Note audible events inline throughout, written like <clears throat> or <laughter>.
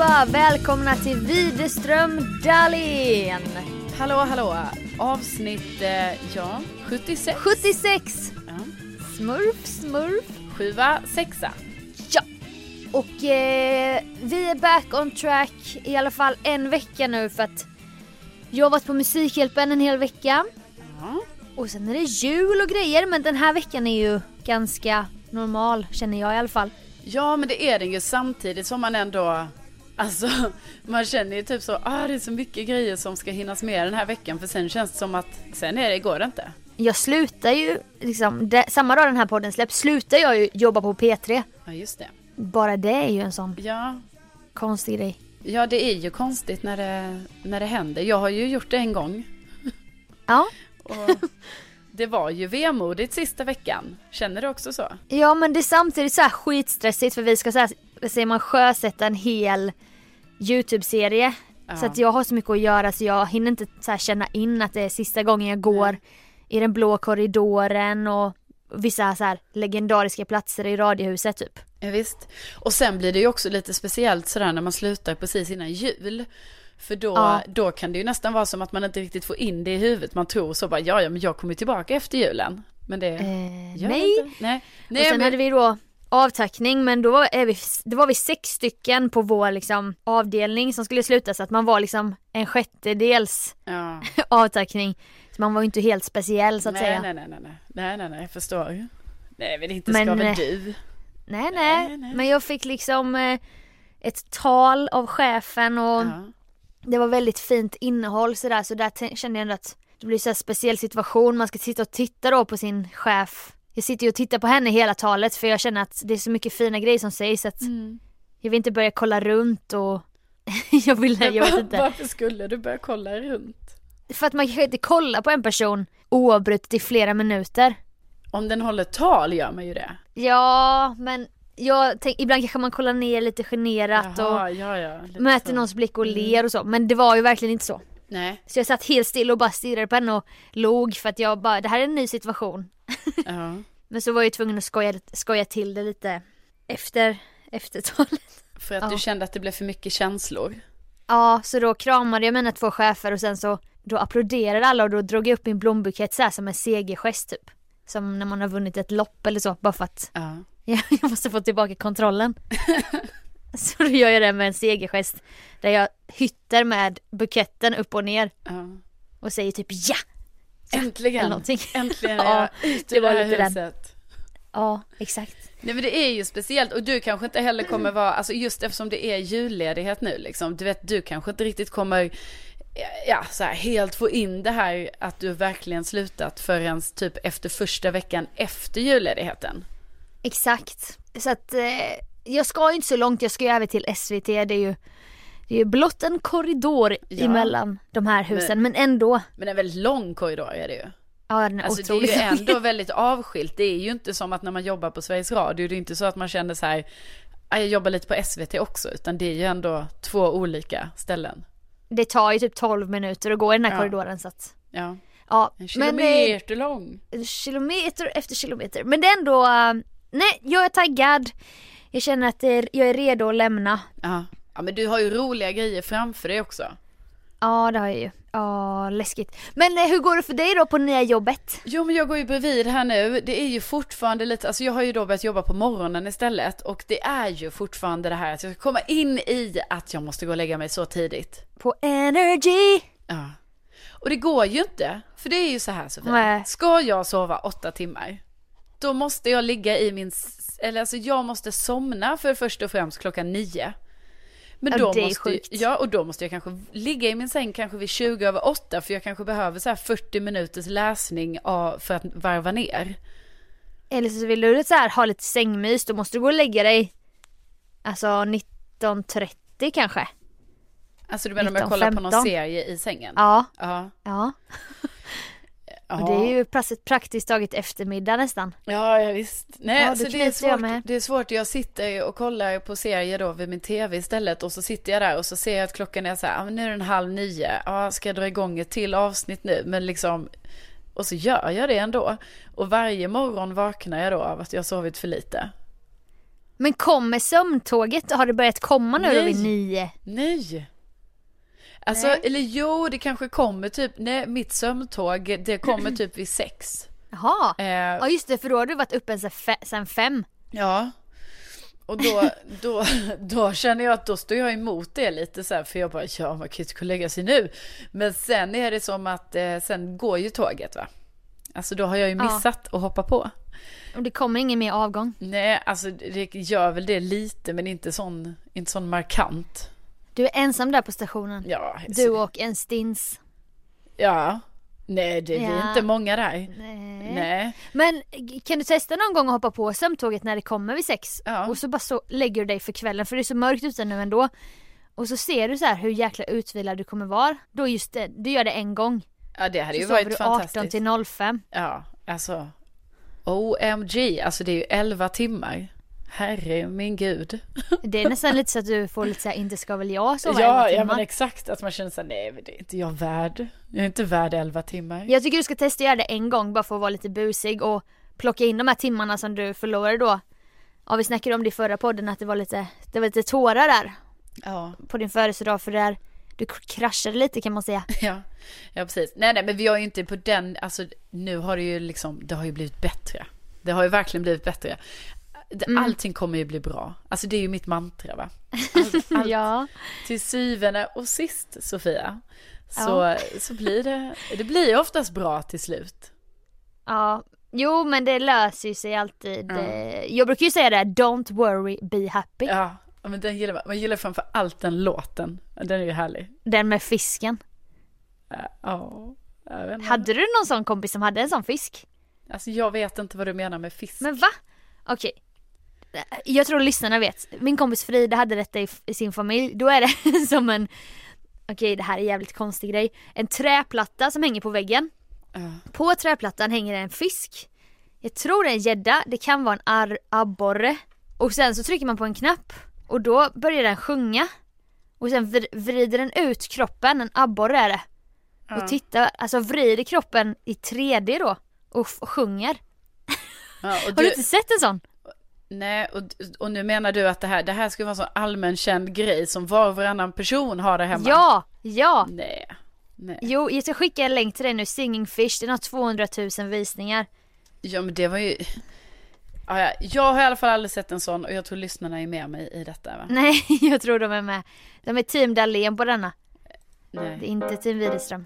Allihopa! Välkomna till Widerström Dahlén! Hallå, hallå. Avsnitt, eh, ja, 76. 76! Ja. Smurf, smurf. Sjua, sexa. Ja! Och eh, vi är back on track i alla fall en vecka nu för att jag har varit på Musikhjälpen en hel vecka. Ja. Och sen är det jul och grejer men den här veckan är ju ganska normal känner jag i alla fall. ja, men det är den ju samtidigt som man ändå, alltså, man känner ju typ så, ah, det är så mycket grejer som ska hinnas med den här veckan, för sen känns det som att, sen är det, går det inte. Jag slutar ju, liksom, det, samma dag den här podden släpps slutar jag ju jobba på P3. Ja, just det. Bara det är ju en sån Ja, konstig grej. ja det är ju konstigt när det, när det händer. Jag har ju gjort det en gång. Ja. <laughs> Och det var ju vemodigt sista veckan. Känner du också så? Ja men det är samtidigt så här skitstressigt för vi ska så här, säger man, sjösätta en hel YouTube-serie. Ja. Så att jag har så mycket att göra så jag hinner inte så känna in att det är sista gången jag går i den blå korridoren och vissa så här legendariska platser i Radiohuset typ. Ja, visst. Och sen blir det ju också lite speciellt sådär när man slutar precis innan jul. För då, Ja. då kan det ju nästan vara som att man inte riktigt får in det i huvudet. Man tror så bara, ja, ja men jag kommer tillbaka efter julen. Men det Eh, gör nej. inte. Nej. och Nej, sen men, hade vi då avtackning men då var, är vi, det var vi sex stycken på vår liksom avdelning som skulle sluta så att man var liksom en sjättedels ja. <laughs> avtackning. Så man var ju inte helt speciell så att nej, säga. nej, nej, nej, nej, nej, nej, nej, jag förstår. Nej, men inte Men, ska väl eh, du. Nej, Nej, nej, nej. men jag fick liksom eh, ett tal av chefen och Ja. det var väldigt fint innehåll sådär så där kände jag ändå att det blir så här speciell situation, man ska sitta och titta då på sin chef. Jag sitter ju och tittar på henne hela talet för jag känner att det är så mycket fina grejer som sägs att Mm. jag vill inte börja kolla runt och <laughs> jag vill, jag vet inte. Varför skulle du börja kolla runt? För att man kan inte kolla på en person oavbrutet i flera minuter. Om den håller tal gör man ju det. Ja, men jag tänk, ibland kanske man kollar ner lite generat och Jaha, ja, ja. lite möter så. någons blick och ler och så. Men det var ju verkligen inte så. Nej, Så jag satt helt still och bara stirrade på henne och log för att jag bara, det här är en ny situation. <laughs> ja. Men så var jag tvungen att skoja, skoja till det lite efter, efter talet. För att Ja. du kände att det blev för mycket känslor. Ja, så då kramade jag mina två chefer och sen så då applåderade alla och då drog jag upp min blombukett så här som en segergest typ. Som när man har vunnit ett lopp eller så, bara för att Ja. <laughs> jag, jag måste få tillbaka kontrollen. <laughs> Så då gör jag det med en segergest. Där jag hytter med buketten upp och ner Ja. och säger typ ja! Äntligen! <laughs> Äntligen är Ja, jag ute det ur var det här lite den. huset. Ja, exakt. Nej men det är ju speciellt och du kanske inte heller kommer vara, alltså just eftersom det är julledighet nu liksom, du vet du kanske inte riktigt kommer, ja så här, helt få in det här att du verkligen slutat förrän typ efter första veckan efter julledigheten. Exakt. Så att eh, jag ska ju inte så långt, jag ska ju över till SVT. Det är ju, det är ju blott en korridor Ja. emellan de här husen. Men, ändå. Men en väldigt lång korridor är det ju. Ja den är Alltså det är otroligt ju <laughs> ändå väldigt avskilt. Det är ju inte som att när man jobbar på Sveriges Radio, det är inte så att man känner så här, "Ah, jag jobbar lite på SVT också, utan det är ju ändå två olika ställen. Det tar ju typ 12 minuter att gå i den här Ja. korridoren så att. Ja, Ja, en men eh, kilometer lång. kilometer efter kilometer. Men det är ändå, eh, nej jag är taggad. Jag känner att jag är redo att lämna. Ja. Ja, men du har ju roliga grejer framför dig också. Ja det har jag ju. Ja läskigt. Men eh, hur går det för dig då på nya jobbet? Jo men jag går ju bredvid här nu. Det är ju fortfarande lite, alltså jag har ju då börjat jobba på morgonen istället. Och det är ju fortfarande det här att jag ska komma in i att jag måste gå och lägga mig så tidigt. På Energy! Ja. Och det går ju inte. För det är ju så här Sofia. Nej. Ska jag sova åtta timmar. Då måste jag ligga i min, eller alltså jag måste somna för först och främst klockan nio. Men då måste, ju- ja och då måste jag kanske ligga i min säng kanske vid 20 över åtta för jag kanske behöver så här 40 minuters läsning av, för att varva ner. Eller så vill du så här, ha lite sängmys, då måste du gå och lägga dig Alltså 19.30 kanske? Alltså du menar om jag kollar på någon 19-15? serie i sängen? Ja, Ja. ja. Och det är ju praktiskt, praktiskt taget eftermiddag nästan. Ja, ja visst. Nej, Ja, alltså det är svårt. Det är svårt. Jag sitter och kollar på serier då vid min tv istället och så sitter jag där och så ser jag att klockan är så här, ah, nu är den halv nio. Ja, ska jag dra igång ett till avsnitt nu? Men liksom, och så gör jag det ändå. Och varje morgon vaknar jag då av att jag har sovit för lite. Men kommer sömntåget? Har det börjat komma nu då vid Nej. nio? Nej. Alltså, Nej. eller jo, det kanske kommer typ, nej, mitt sömntåg, det kommer <clears throat> typ vid sex. Jaha. Eh, Ja just det, för då har du varit uppe sen, fe- sen fem. Ja. Och då, då, <laughs> då känner jag att då står jag emot det lite så här, för jag bara, ja man kan ju inte gå och lägga sig nu. Men sen är det som att, eh, sen går ju tåget va. Alltså då har jag ju Ja. missat att hoppa på. Och det kommer ingen mer avgång. Nej, alltså det gör väl det lite, men inte sån, inte sån markant. Du är ensam där på stationen. Ja, Du och en stins. ja. Nej, det, vi är Ja. inte många där. Nej. Nej. Men kan du testa någon gång att hoppa på sömntåget när det kommer vid sex? Ja. Och så bara så lägger du dig för kvällen för det är så mörkt ute nu ändå. Och så ser du så här hur jäkla utvilad du kommer vara. Då just det, du gör det en gång. Ja, det hade Så ju varit du 18 fantastiskt. till 05. Ja, alltså. OMG, alltså det är ju 11 timmar. Herre min gud. <laughs> Det är nästan lite så att du får lite så här, inte ska väl jag sova ja, elva ja men exakt. Att man känner såhär, nej men det är inte jag värd. Jag är inte värd 11 timmar. Jag tycker du ska testa att göra det en gång bara för att vara lite busig och plocka in de här timmarna som du förlorade då. Ja vi snackade om det i förra podden att det var lite, det var lite tårar där Ja, på din födelsedag för där du kraschade lite kan man säga. <laughs> ja, ja precis. Nej, nej, men vi har ju inte på den, alltså nu har det ju liksom, det har ju blivit bättre. Det har ju verkligen blivit bättre. Mm. Allting kommer ju bli bra. Alltså det är ju mitt mantra va. <laughs> Allt, allt Ja. till syvende och sist Sofia. Så, så blir det, det blir oftast bra till slut. Ja, jo men det löser ju sig alltid. Ja. Eh, Jag brukar ju säga det, här, don't worry, be happy. Ja, men den gillar man. Man gillar framför allt den låten. Den är ju härlig. Den med fisken. Ja, inte. Hade du någon sån kompis som hade en sån fisk? Alltså jag vet inte vad du menar med fisk. Men va? Okej. Jag tror lyssnarna vet. Min kompis Frida hade detta i, i sin familj. Då är det <laughs> som en, okej det här är en jävligt konstig grej. En träplatta som hänger på väggen. Ja. På träplattan hänger en fisk. Jag tror det är en gädda, det kan vara en ar- abborre. Och sen så trycker man på en knapp och då börjar den sjunga. Och sen vr- vrider den ut kroppen, en abborre är det. Och titta, alltså vrider kroppen i 3D då och f- sjunger. Ja, och Har du, du inte sett en sån? Nej, och, och nu menar du att det här, det här ska vara en sån allmän känd grej som var och varannan person har det hemma? Ja, ja. Nej. Nej. Jo, jag ska skicka en länk till dig nu, Singing Fish, den har 200 000 visningar. Ja men det var ju, Ja, ja, jag har i alla fall aldrig sett en sån och jag tror lyssnarna är med mig i detta va? Nej, <laughs> jag tror de är med. De är team Dahlén på denna. Nej. Det är inte team Widerström.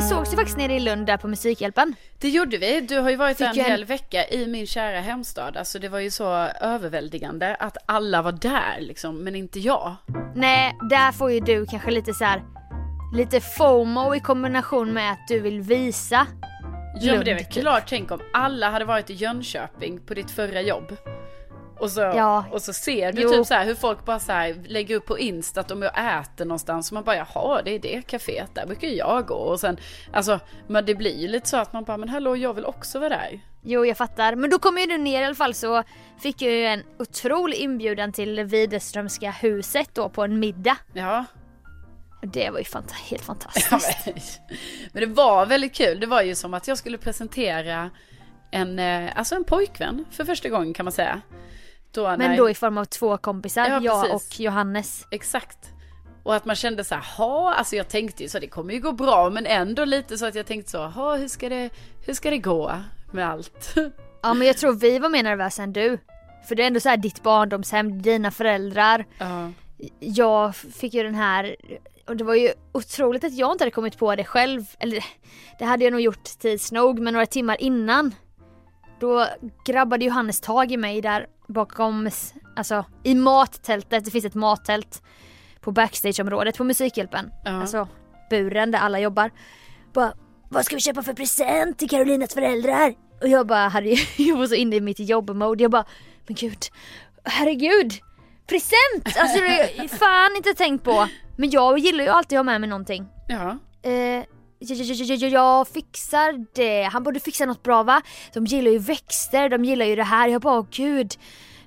Vi sågs ju faktiskt nere i Lund där på Musikhjälpen. Det gjorde vi. Du har ju varit Fick där en en- hel vecka i min kära hemstad. Alltså det var ju så överväldigande att alla var där liksom, men inte jag. Nej, där får ju du kanske lite så här lite FOMO i kombination med att du vill visa Ja men det är väl typ. klart, tänk om alla hade varit i Jönköping på ditt förra jobb. Och så, Ja. och så ser du Jo. typ så här hur folk bara så här lägger upp på Insta att de är och äter någonstans. Och man bara jaha det är det kaféet, där brukar jag gå. Och sen, alltså, men det blir ju lite så att man bara men hallå jag vill också vara där. Jo jag fattar, men då kommer ju du ner i alla fall så fick jag ju en otrolig inbjudan till Widerströmska huset då på en middag. Ja. Det var ju fanta- helt Ja, fantastiskt. men, men det var väldigt kul. Det var ju som att jag skulle presentera en, eh, alltså en pojkvän för första gången kan man säga. Då Men när- då i form av två kompisar, Ja, jag precis. och Johannes. Exakt. Och att man kände så här, ha, alltså jag tänkte ju så det kommer ju gå bra, men ändå lite så att jag tänkte så, ha, hur ska det, hur ska det gå med allt? Ja men jag tror vi var mer nervösa än du. För det är ändå så här ditt barndomshem, dina föräldrar. Ja. Jag fick ju den här, och det var ju otroligt att jag inte hade kommit på det själv. Eller det hade jag nog gjort tids nog, men några timmar innan. Då grabbade Johannes tag i mig där bakom, alltså i mattältet, det finns ett mattält på backstageområdet på Musikhjälpen. Ja. Alltså buren där alla jobbar. Bara, vad ska vi köpa för present till Carolinas föräldrar? Och jag bara, hade, <laughs> jag var så inne i mitt jobbmode. Jag bara, men gud, herregud, present! Alltså det fan inte tänkt på. Men jag gillar ju alltid att ha med mig någonting. ja. Eh, jag, jag, jag, jag, fixar det. Han borde fixa något bra va? De gillar ju växter, de gillar ju det här. Jag bara, åh gud.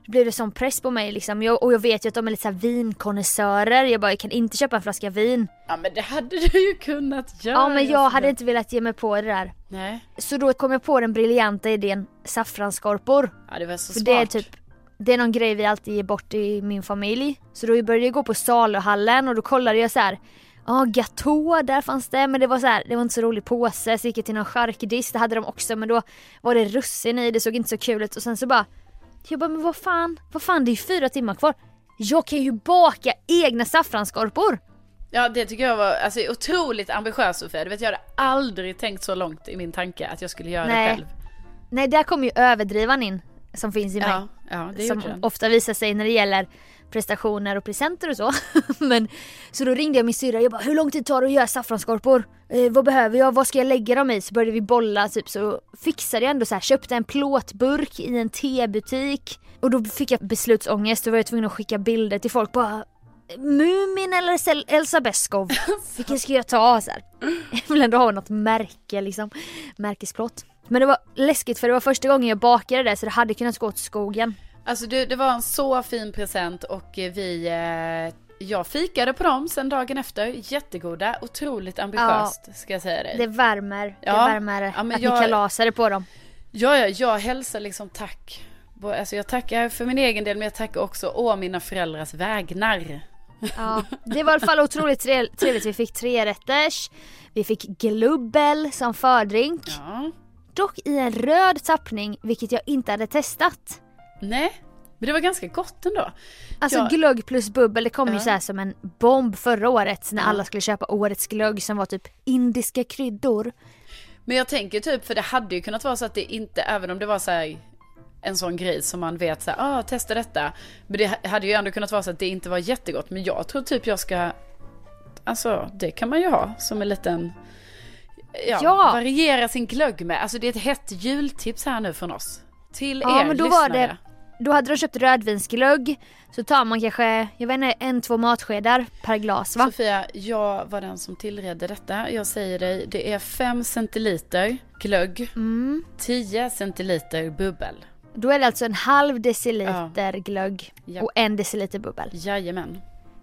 Då blev det sån press på mig liksom. Jag, och jag vet ju att de är lite såhär vinkonnässörer. Jag bara, jag kan inte köpa en flaska vin. Ja men det hade du ju kunnat göra. Ja men jag hade inte velat ge mig på det där. Nej, Så då kom jag på den briljanta idén saffransskorpor. ja det var så För smart. det är typ det är någon grej vi alltid ger bort i min familj. Så då började jag gå på saluhallen och då kollade jag så här. Ja, Gatå, där fanns det. Men det var så här, det var inte så rolig påse. Så gick jag till någon charkdisk, det hade de också. Men då var det russin i, det såg inte så kul ut. Och sen så bara, jag bara, men vad fan, vad fan det är ju fyra timmar kvar. Jag kan ju baka egna saffransskorpor. Ja det tycker jag var alltså, otroligt ambitiöst Sofia. Du vet jag hade aldrig tänkt så långt i min tanke att jag skulle göra Nej, det själv. Nej, där kommer ju överdrivan in. Som finns i mig. Ja, ja som ofta visar sig när det gäller prestationer och presenter och så. <laughs> Men, så då ringde jag min syrra, jag bara hur lång tid tar det att göra saffransskorpor? Eh, vad behöver jag? Vad ska jag lägga dem i? Så började vi bolla typ så fixade jag ändå så här, köpte en plåtburk i en tebutik. Och då fick jag beslutsångest, då var jag tvungen att skicka bilder till folk bara Mumin eller Sel- Elsa Beskow? <laughs> Vilken ska jag ta? Så här. Jag vill ändå ha något märke liksom, märkesplåt. Men det var läskigt för det var första gången jag bakade det så det hade kunnat gå åt skogen. Alltså det, det var en så fin present och eh, vi, eh, jag fikade på dem sen dagen efter. Jättegoda, otroligt ambitiöst ska jag säga dig. Det värmer, Ja, det värmer ja, men att jag- ni kalasade på dem. Ja, ja, jag hälsar liksom tack. Alltså jag tackar för min egen del men jag tackar också å mina föräldrars vägnar. Ja, det var i alla fall otroligt tre- trevligt. Vi fick tre rätters. Vi fick glubbel som fördrink. Ja. Dock i en röd tappning, vilket jag inte hade testat. Nej, men det var ganska gott ändå. Alltså Ja. glögg plus bubbel, det kom ju Ja. så här som en bomb förra året när Ja. alla skulle köpa årets glögg som var typ indiska kryddor. Men jag tänker typ, för det hade ju kunnat vara så att det inte, även om det var så här en sån grej som man vet så här, ah, testa detta. Men det hade ju ändå kunnat vara så att det inte var jättegott. Men jag tror typ jag ska, alltså det kan man ju ha som en liten, ja, Ja. variera sin glögg med. Alltså det är ett hett jultips här nu från oss. Till Ja er men då var lyssnare. det, då hade de köpt rödvinsglögg. Så tar man kanske, jag vet inte, en, två matskedar per glas va? Sofia, jag var den som tillredde detta. Jag säger dig, det är 5 centiliter glögg, Mm. 10 centiliter bubbel. Då är det alltså en halv deciliter glögg Ja. och en deciliter bubbel. Jajamän.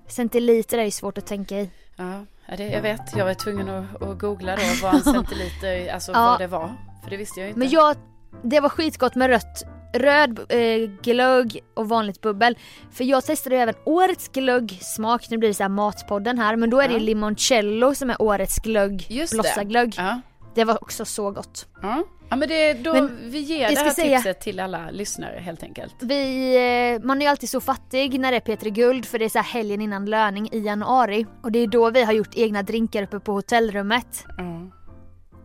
Centiliter är ju svårt att tänka i. Ja, ja, det, jag vet. Jag var tvungen att, att googla då vad en <laughs> centiliter, alltså Ja. vad det var. För det visste jag inte. Men jag, det var skitgott med rött röd eh, glögg och vanligt bubbel. För jag testade även årets glöggsmak, nu blir det så här matpodden här, men då är det Ja. limoncello som är årets glögg, Just det. blossaglögg. Ja. Det var också så gott. Ja, ja men det, då, Men vi ger det ska här säga- tipset till alla lyssnare helt enkelt. Vi, eh, man är ju alltid så fattig när det är P3 Guld för det är så här helgen innan löning i januari. Och det är då vi har gjort egna drinkar uppe på hotellrummet. Ja.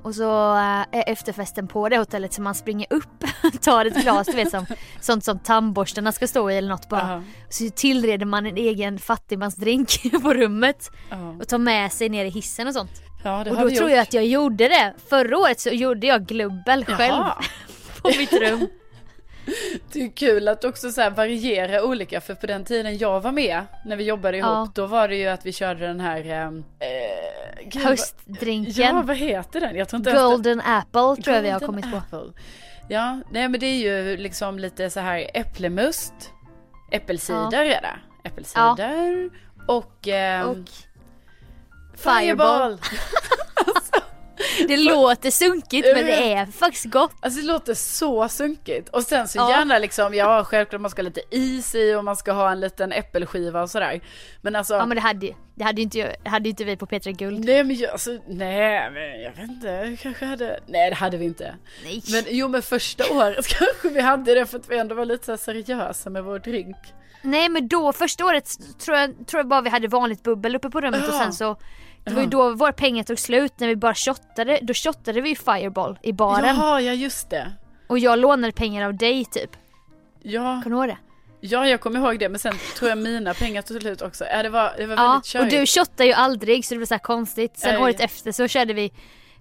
Och så eh, är efterfesten på det hotellet så man springer upp, <laughs> tar ett glas du vet som sånt som tandborstarna ska stå i eller något bara. Ja. Så tillreder man en egen fattigmansdrink <laughs> på rummet Ja. och tar med sig ner i hissen och sånt. Ja, och då tror gjort. jag att jag gjorde det. Förra året så gjorde jag glubbel själv Jaha. <laughs> på mitt rum. Det är kul att också så variera olika för på den tiden jag var med när vi jobbade ihop Ja. då var det ju att vi körde den här ehm, eh, gud, Höstdrinken. Ja vad heter den? Jag tror inte ens det- Golden apple tror jag vi har Golden kommit på. apple. Ja, nej men det är ju liksom lite så här äpplemust, äppelcider är det. Äppelcider och, ehm, Och fireball. <laughs> <laughs> det låter sunkigt men det är faktiskt gott. Alltså det låter så sunkigt. Och sen så Ja. gärna liksom, ja självklart man ska ha lite is i och man ska ha en liten äppelskiva och sådär. Men alltså, Ja men det hade, det hade ju inte, hade inte vi på Petra Guld. nej men jag, alltså, nej men jag vet inte, jag kanske hade, nej det hade vi inte. Nej. Men jo men första året <laughs> kanske vi hade det för att vi ändå var lite så seriösa med vår drink. Nej men då första året tror jag, tror jag bara vi hade vanligt bubbel uppe på rummet och Ja. sen så Det var ju då våra pengar tog slut när vi bara shottade, då shottade vi ju Fireball i baren Jaha, ja just det. och jag lånade pengar av dig typ. Ja, Kommer du ihåg det? ja, jag kommer ihåg det men sen tror jag mina pengar tog slut också. Ja det var, det var Ja, väldigt och körigt. du shottade ju aldrig så det var så här konstigt. Sen Nej. året efter så körde vi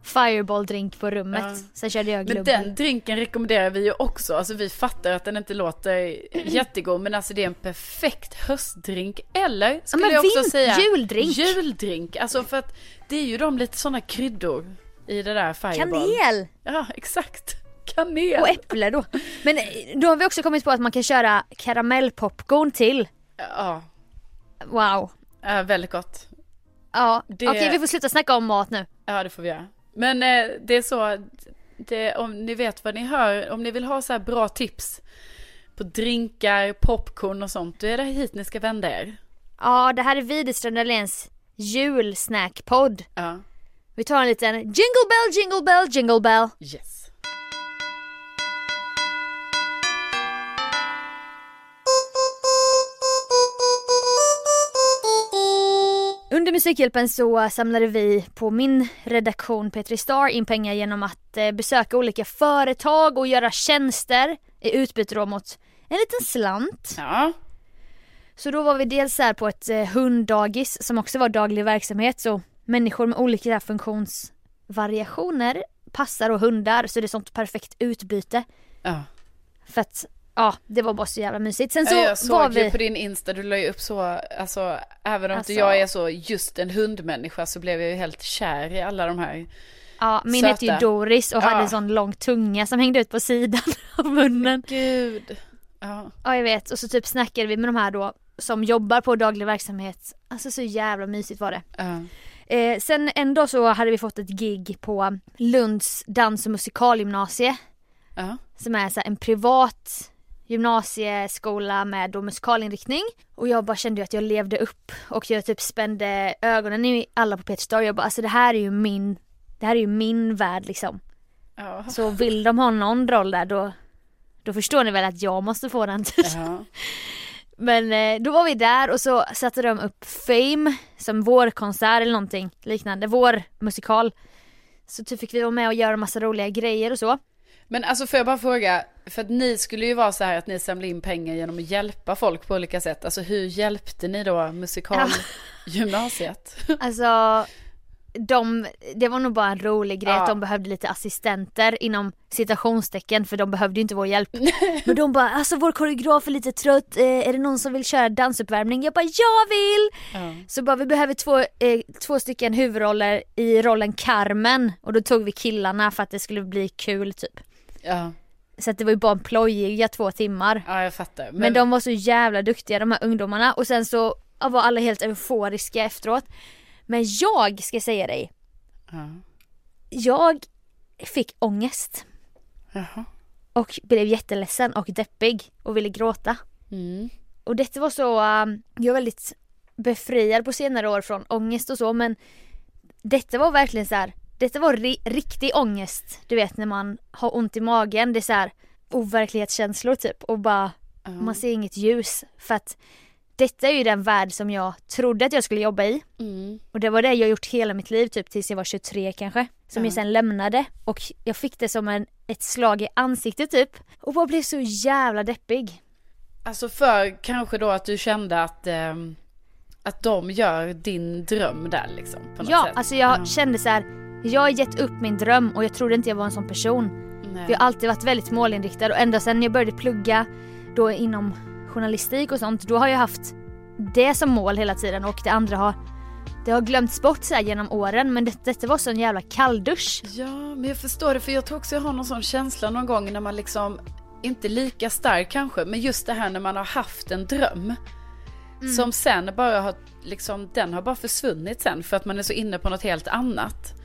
Fireball-drink på rummet. Ja. Sen körde jag Men glubbel. den drinken rekommenderar vi ju också. Alltså vi fattar att den inte låter <clears throat> jättegod men alltså det är en perfekt höstdrink. Eller skulle men jag också vin- säga juldrink. Juldrink. Alltså för att det är ju de lite sådana kryddor i det där Fireball. Kanel! Ja exakt. Kanel. Och äpple då. Men eh, då har vi också kommit på att man kan köra karamellpopcorn till. Ja, Wow. ja, väldigt gott. Ja, Det- okej vi får sluta snacka om mat nu. Ja det får vi göra. Men eh, det är så, det, om ni vet vad ni hör, om ni vill ha så här bra tips på drinkar, popcorn och sånt, då är det hit ni ska vända er. Ja, det här är Widerström Dahléns julsnackpodd. Ja, Vi tar en liten jingle bell, jingle bell, jingle bell. yes. Under Musikhjälpen så samlade vi på min redaktion Petri Star in pengar genom att eh, besöka olika företag och göra tjänster i utbyte då mot en liten slant. Ja, Så då var vi dels här på ett eh, hunddagis som också var daglig verksamhet så människor med olika funktionsvariationer passar och hundar så det är sånt perfekt utbyte. ja. För att ja, det var bara så jävla mysigt. Sen så ja jag såg var ju vi... på din Insta, du la ju upp så, alltså även om Alltså- inte jag är så just en hundmänniska så blev jag ju helt kär i alla de här. Ja, min söta. hette ju Doris och Ja. hade en sån lång tunga som hängde ut på sidan <laughs> av munnen. Gud. Ja, Ja jag vet och så typ snackade vi med de här då som jobbar på daglig verksamhet. Alltså så jävla mysigt var det. ja. Eh, sen en dag så hade vi fått ett gig på Lunds dans och musikalgymnasie. ja. Som är så här en privat gymnasieskola med då musikalinriktning. Och jag bara kände att jag levde upp och jag typ spände ögonen i alla på Peter Star. Jag bara alltså det här är ju min, det här är ju min värld liksom. ja. Så vill de ha någon roll där då, då förstår ni väl att jag måste få den. ja. <laughs> Men eh, då var vi där och så satte de upp Fame som vår konsert eller någonting liknande, vår musikal. Så typ fick vi vara med och göra massa roliga grejer och så. Men alltså får jag bara fråga, för att ni skulle ju vara så här att ni samlar in pengar genom att hjälpa folk på olika sätt. Alltså hur hjälpte ni då musikalgymnasiet? <laughs> Alltså, de, det var nog bara en rolig grej Ja. att de behövde lite assistenter inom citationstecken för de behövde ju inte vår hjälp. <laughs> Men de bara, alltså vår koreograf är lite trött, eh, är det någon som vill köra dansuppvärmning? Jag bara, jag vill! Ja. Så bara, vi behöver två, eh, två stycken huvudroller i rollen Carmen och då tog vi killarna för att det skulle bli kul typ. Ja, Så att det var ju bara plojiga två timmar. ja jag fattar. Men, de var så jävla duktiga de här ungdomarna och sen så var alla helt euforiska efteråt. Men jag ska säga dig, Ja. jag fick ångest. Jaha. och blev jätteledsen och deppig och ville gråta. Mm. Och detta var så, um, jag är väldigt befriad på senare år från ångest och så men detta var verkligen så här, detta var ri riktig ångest. Du vet när man har ont i magen, det är så här overklighetskänslor typ och bara man ser inget ljus för att detta är ju den värld som jag trodde att jag skulle jobba i. Mm. Och det var det jag gjort hela mitt liv typ tills jag var 23 kanske. Som Ja. jag sen lämnade och jag fick det som en, ett slag i ansiktet typ. Och bara blev så jävla deppig. Alltså för kanske då att du kände att, ehm, att de gör din dröm där liksom. Ja, sätt. alltså jag Ja. kände så här. Jag har gett upp min dröm och jag trodde inte jag var en sån person. Nej. För jag har alltid varit väldigt målinriktad och ända sedan jag började plugga då inom journalistik och sånt, då har jag haft det som mål hela tiden och det andra har det har glömts bort så genom åren men det, detta var så en jävla kalldusch. Ja, men jag förstår det för jag tror också jag har någon sån känsla någon gång när man liksom inte lika stark kanske, men just det här när man har haft en dröm. Mm. Som sen bara har, liksom, den har bara försvunnit sen för att man är så inne på något helt annat.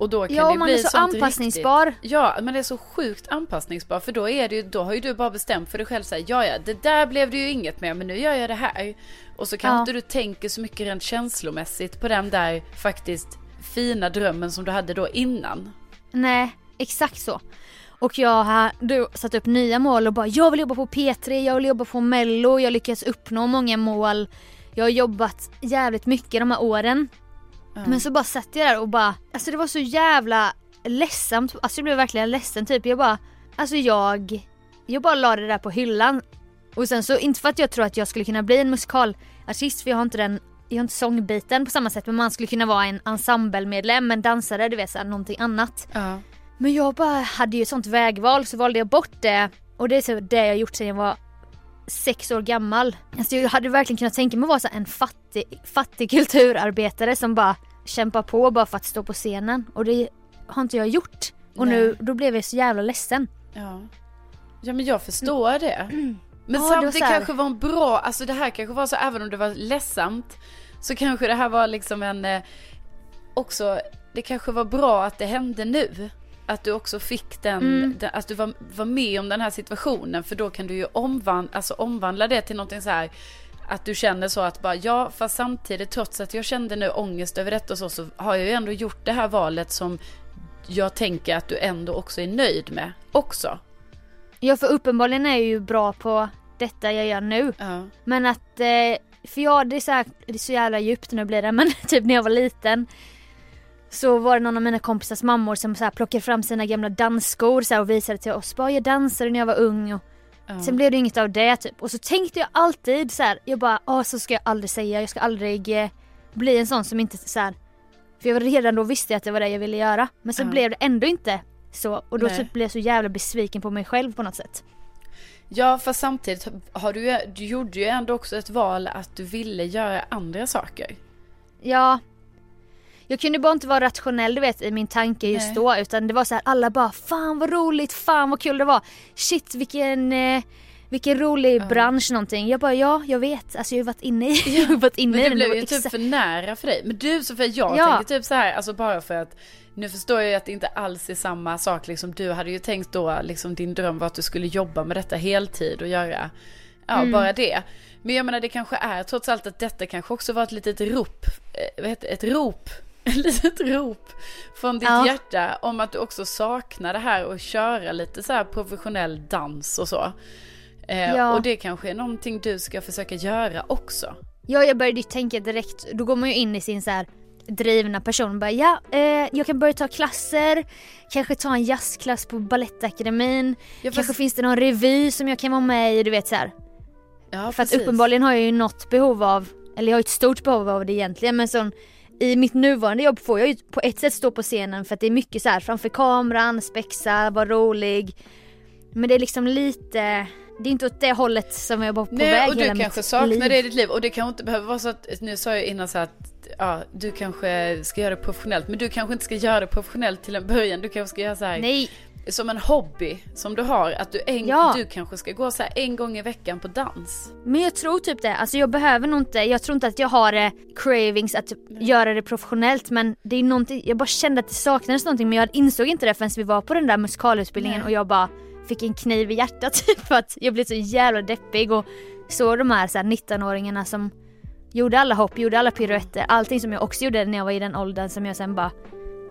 Och då kan Ja, det man bli är så anpassningsbar. Riktigt, ja, men det är så sjukt anpassningsbar för då är det ju, då har ju du bara bestämt för dig själv såhär, ja ja, det där blev det ju inget med men nu gör jag det här. Och så kanske Ja. inte du tänker så mycket rent känslomässigt på den där faktiskt fina drömmen som du hade då innan. Nej, exakt så. Och jag har då satt upp nya mål och bara jag vill jobba på P3, jag vill jobba på mello, jag lyckas uppnå många mål. Jag har jobbat jävligt mycket de här åren. Men så bara satt jag där och bara, alltså det var så jävla ledsamt, alltså jag blev verkligen ledsen typ. Jag bara, alltså jag, jag bara la det där på hyllan. Och sen så, inte för att jag tror att jag skulle kunna bli en musikalartist för jag har inte den, jag har inte sångbiten på samma sätt men man skulle kunna vara en ensemblemedlem, en dansare, du vet såhär någonting annat. Ja. Men jag bara hade ju ett sånt vägval så valde jag bort det. Och det är så det jag gjort sedan jag var sex år gammal. Alltså jag hade verkligen kunnat tänka mig att vara så en fattig, fattig kulturarbetare som bara kämpar på bara för att stå på scenen. Och det har inte jag gjort. Och Nej. nu, då blev jag så jävla ledsen. Ja. Ja men jag förstår det. Men Ja, det var samtidigt så här- kanske var en bra, alltså det här kanske var så även om det var ledsamt. Så kanske det här var liksom en, eh, också, det kanske var bra att det hände nu. Att du också fick den, Mm. den att du var, var med om den här situationen. För då kan du ju omvandla, alltså omvandla det till någonting så här. Att du känner så att bara, ja fast samtidigt trots att jag kände nu ångest över detta och så, så har jag ju ändå gjort det här valet som jag tänker att du ändå också är nöjd med också. Ja för uppenbarligen är jag ju bra på detta jag gör nu. Ja. Men att, eh, för ja det är, så här, det är så jävla djupt nu blir det men <laughs> typ när jag var liten så var det någon av mina kompisars mammor som så här plockade fram sina gamla dansskor så här, och visade till oss. Bara jag dansade när jag var ung och Ja. sen blev det inget av det typ. Och så tänkte jag alltid så här, jag bara åh så ska jag aldrig säga, jag ska aldrig eh, bli en sån som inte så här. För jag var redan då visste jag att det var det jag ville göra. Men så Ja. blev det ändå inte så och då Nej. typ blev jag så jävla besviken på mig själv på något sätt. Ja, fast samtidigt har du, du gjorde ju ändå också ett val att du ville göra andra saker. Ja. Jag kunde bara inte vara rationell du vet i min tanke just Nej. då utan det var så här alla bara fan vad roligt, fan vad kul det var. Shit vilken, eh, vilken rolig bransch någonting. Jag bara ja jag vet, alltså jag har varit inne i, <laughs> jag har varit inne Men i det blev ju typ för nära för dig. Men du Sofia, jag Ja. tänker typ så här, alltså bara för att nu förstår jag ju att det inte alls är samma sak. Liksom, du hade ju tänkt då, liksom din dröm var att du skulle jobba med detta heltid och göra, ja Mm. bara det. Men jag menar det kanske är trots allt att detta kanske också var ett litet rop, eh, ett rop, <laughs> ett litet rop från ditt Ja. hjärta om att du också saknar det här och köra lite så här professionell dans och så. Eh, Ja. Och det kanske är någonting du ska försöka göra också. Ja jag började ju tänka direkt, då går man ju in i sin så här drivna person och bara ja, eh, jag kan börja ta klasser, kanske ta en jazzklass på Balettakademin, Ja, kanske finns det någon revy som jag kan vara med i, du vet så här. Ja, För att precis. uppenbarligen har jag ju något behov av, eller jag har ett stort behov av det egentligen men sån i mitt nuvarande jobb får jag ju på ett sätt stå på scenen för att det är mycket så här framför kameran, spexa, vara rolig. Men det är liksom lite, det är inte åt det hållet som jag var på Nej, väg och du kanske mitt saknar liv. det i ditt liv. Och det kanske inte behöver vara så att, nu sa jag innan så att ja, du kanske ska göra det professionellt. Men du kanske inte ska göra det professionellt till en början. Du kanske ska göra så här Nej, som en hobby som du har. Att du, en, Ja. du kanske ska gå så en gång i veckan på dans. men jag tror typ det. Alltså jag behöver nog inte, jag tror inte att jag har eh, cravings att göra det professionellt men det är någonting, jag bara kände att det saknades någonting men jag insåg inte det förrän vi var på den där musikalutbildningen Nej. och jag bara fick en kniv i hjärtat <laughs> typ för att jag blev så jävla deppig och såg de här, så här 19-åringarna som gjorde alla hopp, gjorde alla piruetter, allting som jag också gjorde när jag var i den åldern som jag sen bara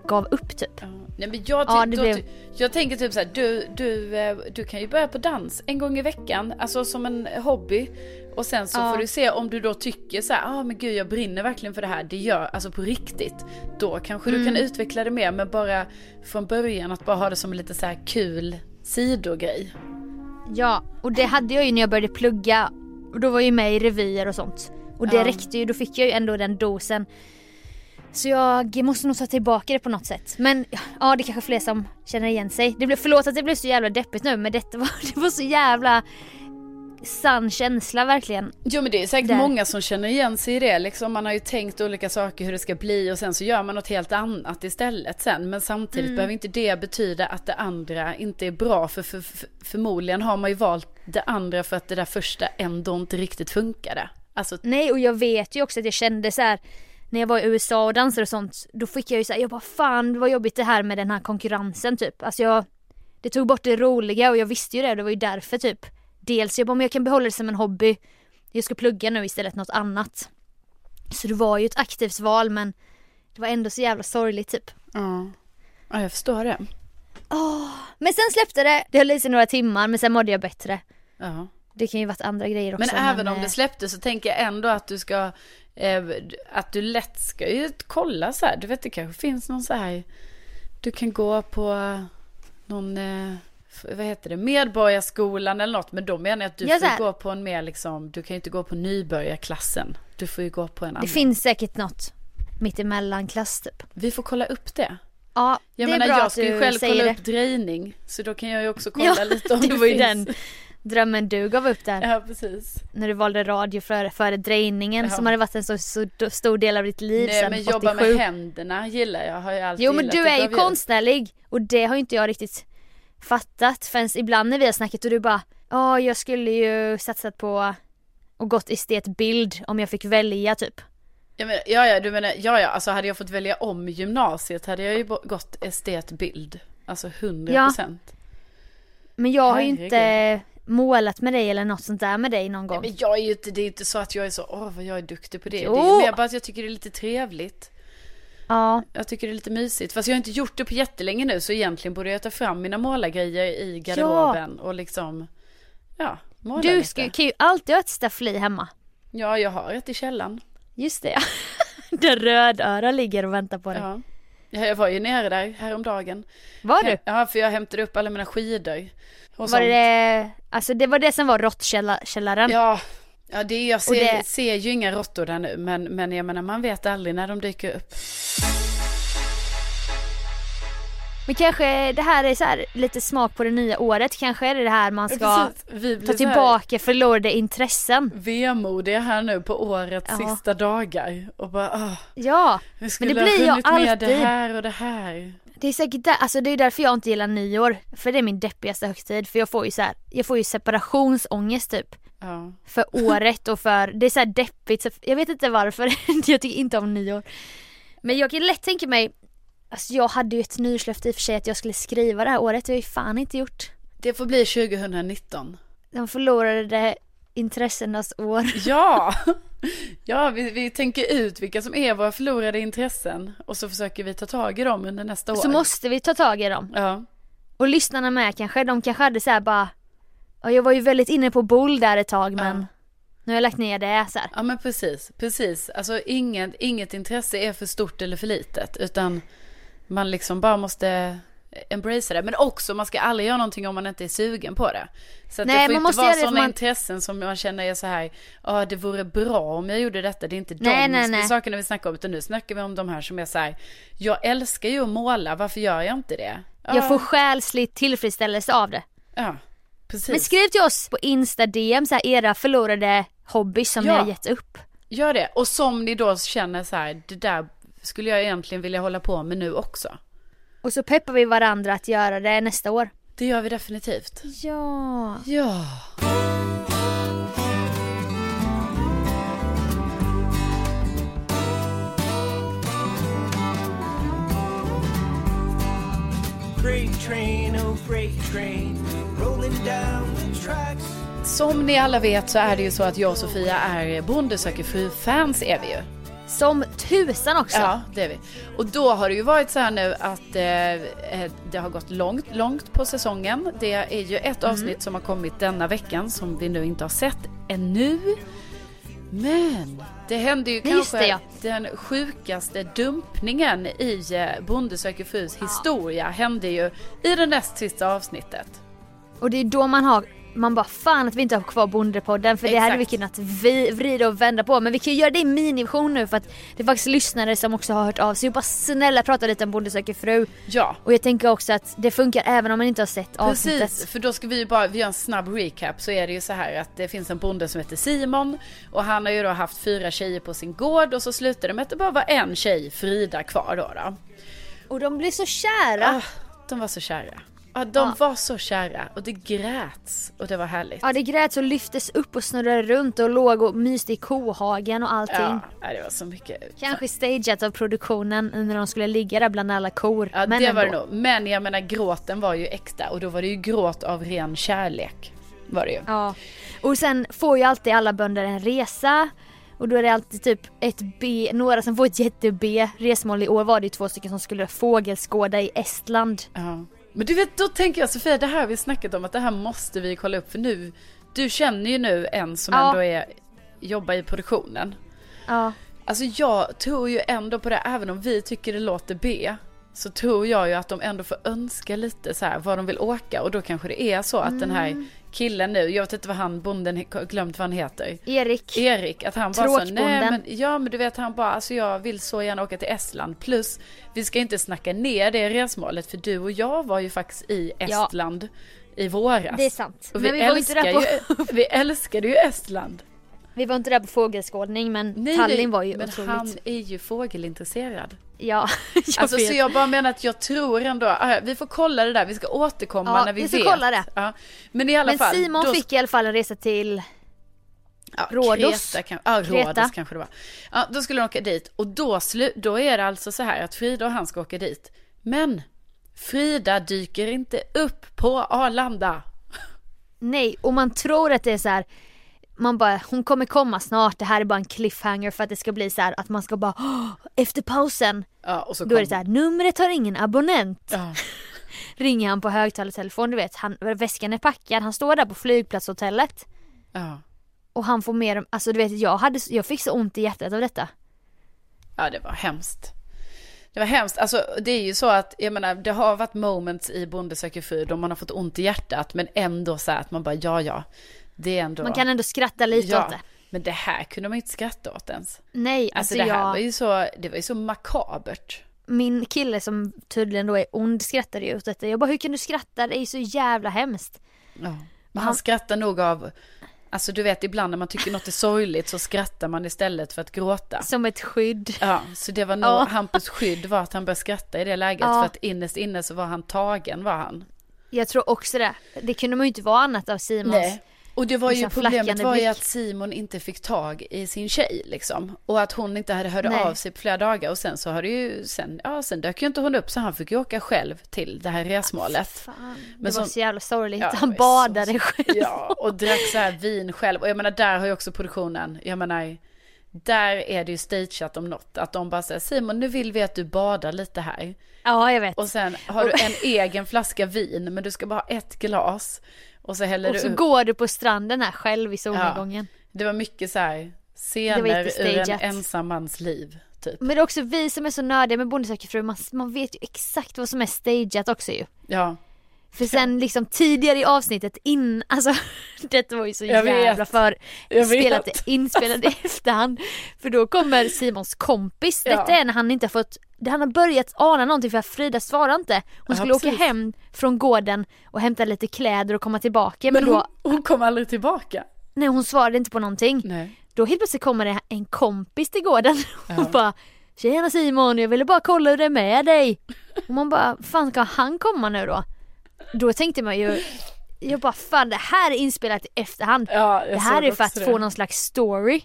gav upp typ. Nej, men jag, Ja, det då, blev- jag tänker typ så här, du, du, eh, du kan ju börja på dans en gång i veckan, alltså som en hobby. Och sen så Ja. får du se om du då tycker så här, ah men gud jag brinner verkligen för det här, det gör, alltså på riktigt. Då kanske du kan Mm. utveckla det mer, men bara från början att bara ha det som en lite så här kul sidogrej. Ja, och det hade jag ju när jag började plugga och då var jag ju med i revyer och sånt. Och det Ja. räckte ju, då fick jag ju ändå den dosen. Så jag måste nog ta tillbaka det på något sätt. Men ja, det är kanske fler som känner igen sig. Det blev, förlåt att det blev så jävla deppigt nu men detta var, <laughs> det var så jävla sann känsla verkligen. Jo men det är säkert Där. många som känner igen sig i det. Liksom, man har ju tänkt olika saker hur det ska bli och sen så gör man något helt annat istället sen. Men samtidigt Mm. behöver inte det betyda att det andra inte är bra. För, för, för förmodligen har man ju valt det andra för att det där första ändå inte riktigt funkade. Alltså, Nej och jag vet ju också att jag kände så här när jag var i USA och dansade och sånt, då fick jag ju säga jag bara fan vad jobbigt det här med den här konkurrensen typ. Alltså jag, det tog bort det roliga och jag visste ju det, det var ju därför typ. Dels jag bara, men jag kan behålla det som en hobby. Jag ska plugga nu istället något annat. Så det var ju ett aktivt val men det var ändå så jävla sorgligt typ. ja. ja, jag förstår det. Men sen släppte det, det höll i sig några timmar men sen mådde jag bättre. Ja. Det kan ju varit andra grejer också. Men även om eh, det släppte så tänker jag ändå att du ska, eh, att du lätt ska ju kolla så här. Du vet det kanske finns någon så här, du kan gå på någon, eh, vad heter det, medborgarskolan eller något. Men då menar jag att du Ja, så får här. gå på en mer liksom, du kan ju inte gå på nybörjarklassen. Du får ju gå på en Det annan. finns säkert något mittemellan klass typ. Vi får kolla upp det. Ja, Jag det är menar bra jag att ska ju själv kolla det. upp drejning. Så då kan jag ju också kolla lite om <laughs> det det, finns. den drömmen du gav upp där. Ja precis. När du valde radio före, före drejningen Ja. som hade varit en så, så stor del av ditt liv Nej sedan men 87. jobba med händerna gillar jag. Har jag alltid Jo men du är ju konstnärlig och det har ju inte jag riktigt fattat förrän ibland när vi har snackat och du bara Ja jag skulle ju satsat på och gått estetbild om jag fick välja typ. Ja, men, ja, ja, du menar, ja, ja, alltså hade jag fått välja om gymnasiet hade jag ju gått estetbild. Alltså 100 procent. Men jag har ju inte målat med dig eller något sånt där med dig någon gång. Men jag är ju inte, det är inte så att jag är så, åh vad jag är duktig på det. Jo. Det är mer bara att jag tycker det är lite trevligt. Ja, Jag tycker det är lite mysigt. Fast jag har inte gjort det på jättelänge nu så egentligen borde jag ta fram mina målargrejer i garderoben och liksom, ja, måla du lite. ska, kan ju alltid ha ett staffli hemma. Ja, jag har ett i källaren. Just det ja. <laughs> Där rödöra ligger och väntar på dig. Ja. Ja, Jag var ju nere där häromdagen. Var du? Ja, för jag hämtade upp alla mina skidor. Och Var sånt. det, alltså det var det som var råttkällaren? Ja, ja det, jag ser, det- ser ju inga råttor där nu, men, men jag menar man vet aldrig när de dyker upp. Men kanske det här är så här lite smak på det nya året. Kanske är det det här man ska Precis, vi ta tillbaka förlorade intressen. Vemodiga här nu på årets Ja. sista dagar. Och bara, åh, Ja, vi skulle det blir ha jag hunnit med det alltid. här och det här. Det är säkert där, alltså det är därför jag inte gillar nyår. För det är min deppigaste högtid. För jag får ju så här, jag får ju separationsångest typ. Ja. För <laughs> året och för, det är så här deppigt. Så jag vet inte varför, <laughs> jag tycker inte om nyår. Men jag kan lätt tänka mig, alltså jag hade ju ett nyårslöfte i och för sig att jag skulle skriva det här året. Det har jag ju fan inte gjort. Det får bli 2019. De förlorade intressenas år. <laughs> Ja, ja vi, vi tänker ut vilka som är våra förlorade intressen. Och så försöker vi ta tag i dem under nästa år. Så måste vi ta tag i dem. Ja, Och lyssnarna med kanske, de kanske hade så här bara Ja jag var ju väldigt inne på boll där ett tag men Ja. Nu har jag lagt ner det så här. ja men precis, precis. Alltså inget, inget intresse är för stort eller för litet. Utan man liksom bara måste embracea det. Men också, man ska aldrig göra någonting om man inte är sugen på det. Så Nej, det får man inte måste vara sådana man- intressen som man känner är så här, ja det vore bra om jag gjorde detta. Det är inte Nej, de nej, nej. sakerna vi snackar om, utan nu snackar vi om de här som är så här, jag älskar ju att måla, varför gör jag inte det? Ja, Jag får själslig tillfredsställelse av det. Ja, precis. Men skriv till oss på Insta DM så här, era förlorade hobbys som Ja. ni har gett upp. Gör det. Och som ni då känner så här, det där skulle jag egentligen vilja hålla på med nu också. Och så peppar vi varandra att göra det nästa år. Det gör vi definitivt. Ja. Ja. Oh Som ni alla vet så är det ju så att jag och Sofia är Bonde söker fru-fans är vi ju. Som tusan också. Ja, det är vi. Och då har det ju varit så här nu att eh, eh det har gått långt, långt på säsongen. Det är ju ett Mm. avsnitt som har kommit denna veckan som vi nu inte har sett ännu. Men det hände ju Nej, kanske det, ja. den sjukaste dumpningen i eh, Bonde söker frus historia hände ju i det näst sista avsnittet. Och det är då man har man bara fan att vi inte har kvar Bondepodden för det Exakt. hade vi kunnat vi, vrida och vända på men vi kan ju göra det i miniversion nu för att det är faktiskt lyssnare som också har hört av sig och bara snälla prata lite om Bonde söker fru. Ja, Och jag tänker också att det funkar även om man inte har sett avsnittet. Precis, för då ska vi ju bara vi gör en snabb recap så är det ju så här att det finns en bonde som heter Simon och han har ju då haft fyra tjejer på sin gård och så slutar det med att det bara var en tjej, Frida, kvar då. då. Och de blir så kära. Ah, de var så kära. Ja, de var så kära och det gräts och det var härligt. Ja det gräts och lyftes upp och snurrade runt och låg och myste i kohagen och allting. Ja, det var så mycket. Kanske stageat av produktionen när de skulle ligga där bland alla kor. Ja, men det var det ändå. nog. Men jag menar gråten var ju äkta och då var det ju gråt av ren kärlek. Var det ju. Ja. Och sen får ju alltid alla bönder en resa. Och då är det alltid typ ett B, några som får ett jätte-B. Resmål i år var det ju två stycken som skulle fågelskåda i Estland. Ja. Men du vet, då tänker jag Sofia, det här har vi snackat om att det här måste vi kolla upp för nu, du känner ju nu en som Ja. ändå är, jobbar i produktionen. Ja. Alltså jag tror ju ändå på det, även om vi tycker det låter B, så tror jag ju att de ändå får önska lite så här var de vill åka och då kanske det är så att den här killen nu, jag vet inte vad han, bonden, glömt vad han heter. Erik. Erik, att han bara sa nej men, ja men du vet han bara alltså jag vill så gärna åka till Estland plus vi ska inte snacka ner det resmålet för du och jag var ju faktiskt i Ja. Estland i våras. Det är sant. Och Men vi, vi var inte älskar där på- ju, <laughs> vi älskade ju Estland. Vi var inte där på fågelskådning men Nej, Tallinn var ju men otroligt. han är ju fågelintresserad. Ja, <laughs> jag Alltså vet. så jag bara menar att jag tror ändå, ah, vi får kolla det där, vi ska återkomma Ja, när vi, vi vet. kolla det. Ja. Men i alla Men fall. Simon då- fick i alla fall en resa till Ja, Rhodos. Kreta, kan, ja, Kreta. Rhodos kanske det var. Ja, då skulle de åka dit och då, slu, då är det alltså så här att Frida och han ska åka dit. Men Frida dyker inte upp på Arlanda. <laughs> Nej, och man tror att det är så här. Man bara, hon kommer komma snart, det här är bara en cliffhanger för att det ska bli så här att man ska bara "Åh, efter pausen. Ja, och så Då är det kom- så här, numret har ingen abonnent. Ja, <laughs> Ringer han på högtalartelefon, du vet, han, väskan är packad, han står där på flygplatshotellet. ja. Och han får mer, alltså du vet jag, hade, jag fick så ont i hjärtat av detta. ja, det var hemskt. Det var hemskt. Alltså det är ju så att, jag menar, det har varit moments i Bonde söker fru då man har fått ont i hjärtat men ändå så här att man bara, ja, ja. Ändå... Man kan ändå skratta lite ja, åt det. Men det här kunde man ju inte skratta åt ens. Nej, Alltså, alltså, det här jag, var ju så, det var ju så makabert. min kille som tydligen då är ond skrattade ju åt detta. Jag bara, hur kan du skratta? Det är så jävla hemskt. Ja. Men han Han- skrattar nog av, alltså du vet ibland när man tycker något är sorgligt så skrattar man istället för att gråta. Som ett skydd. Ja, så det var nog Ja. Hampus skydd var att han började skratta i det läget Ja. för att innerst inne så var han tagen var han. Jag tror också det. Det kunde man ju inte vara annat av Simons. Och det var ju problemet var ju att Simon inte fick tag i sin tjej liksom. Och att hon inte hade hört av sig på flera dagar och sen så har det ju, sen, ja sen dök ju inte hon upp så han fick ju åka själv till det här resmålet. Fan, det Men var som- så jävla sorgligt. Ja, Han det var så- badade själv. Ja, och drack så här vin själv. Och jag menar, där har ju också produktionen, jag menar, där är det ju stageat om något. Att de bara säger Simon, nu vill vi att du badar lite här. Ja, jag vet. Och sen har du en egen flaska vin, men du ska bara ha ett glas. Och så häller Och du så upp. går du på stranden här själv i solnedgången. Det var mycket så här scener ur en ensam mans liv, typ. Men det är också vi som är så nördiga med Bonde söker fru. Man, man vet ju exakt vad som är stageat också ju. Ja, För sen liksom tidigare i avsnittet in, alltså <laughs> detta var ju så Jag vet. jävla för spelat vet. inspelat i <laughs> efterhand. För då kommer Simons kompis, Ja. detta är när han inte har fått, han har börjat ana någonting för att Frida svarar inte. Hon Ja, skulle åka precis. hem från gården och hämta lite kläder och komma tillbaka. Men, men då, hon, hon kom aldrig tillbaka. nej hon svarade inte på någonting. Nej. Då helt plötsligt kommer det en kompis till gården <laughs> och bara Tjena Simon, jag ville bara kolla hur det är med dig. Och man bara, fan ska han komma nu då? Då tänkte man ju, jag bara fan det här är inspelat i efterhand. Ja, det här är för att det. få någon slags story.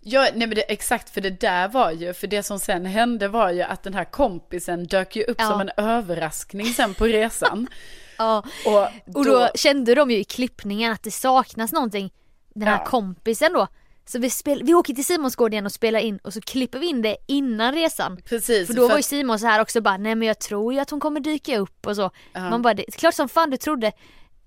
Ja, nej men det, exakt för det där var ju, för det som sen hände var ju att den här kompisen dök ju upp Ja. som en överraskning sen på resan. <laughs> Ja. Och, Och då kände de ju i klippningen att det saknas någonting. Den här kompisen då. Så vi, spel, vi åker till Simonsgård igen och spelar in och så klipper vi in det innan resan. Precis. För då var ju Simon så här också bara, nej men jag tror ju att hon kommer dyka upp och så. Ja. Man bara, det är klart som fan du trodde.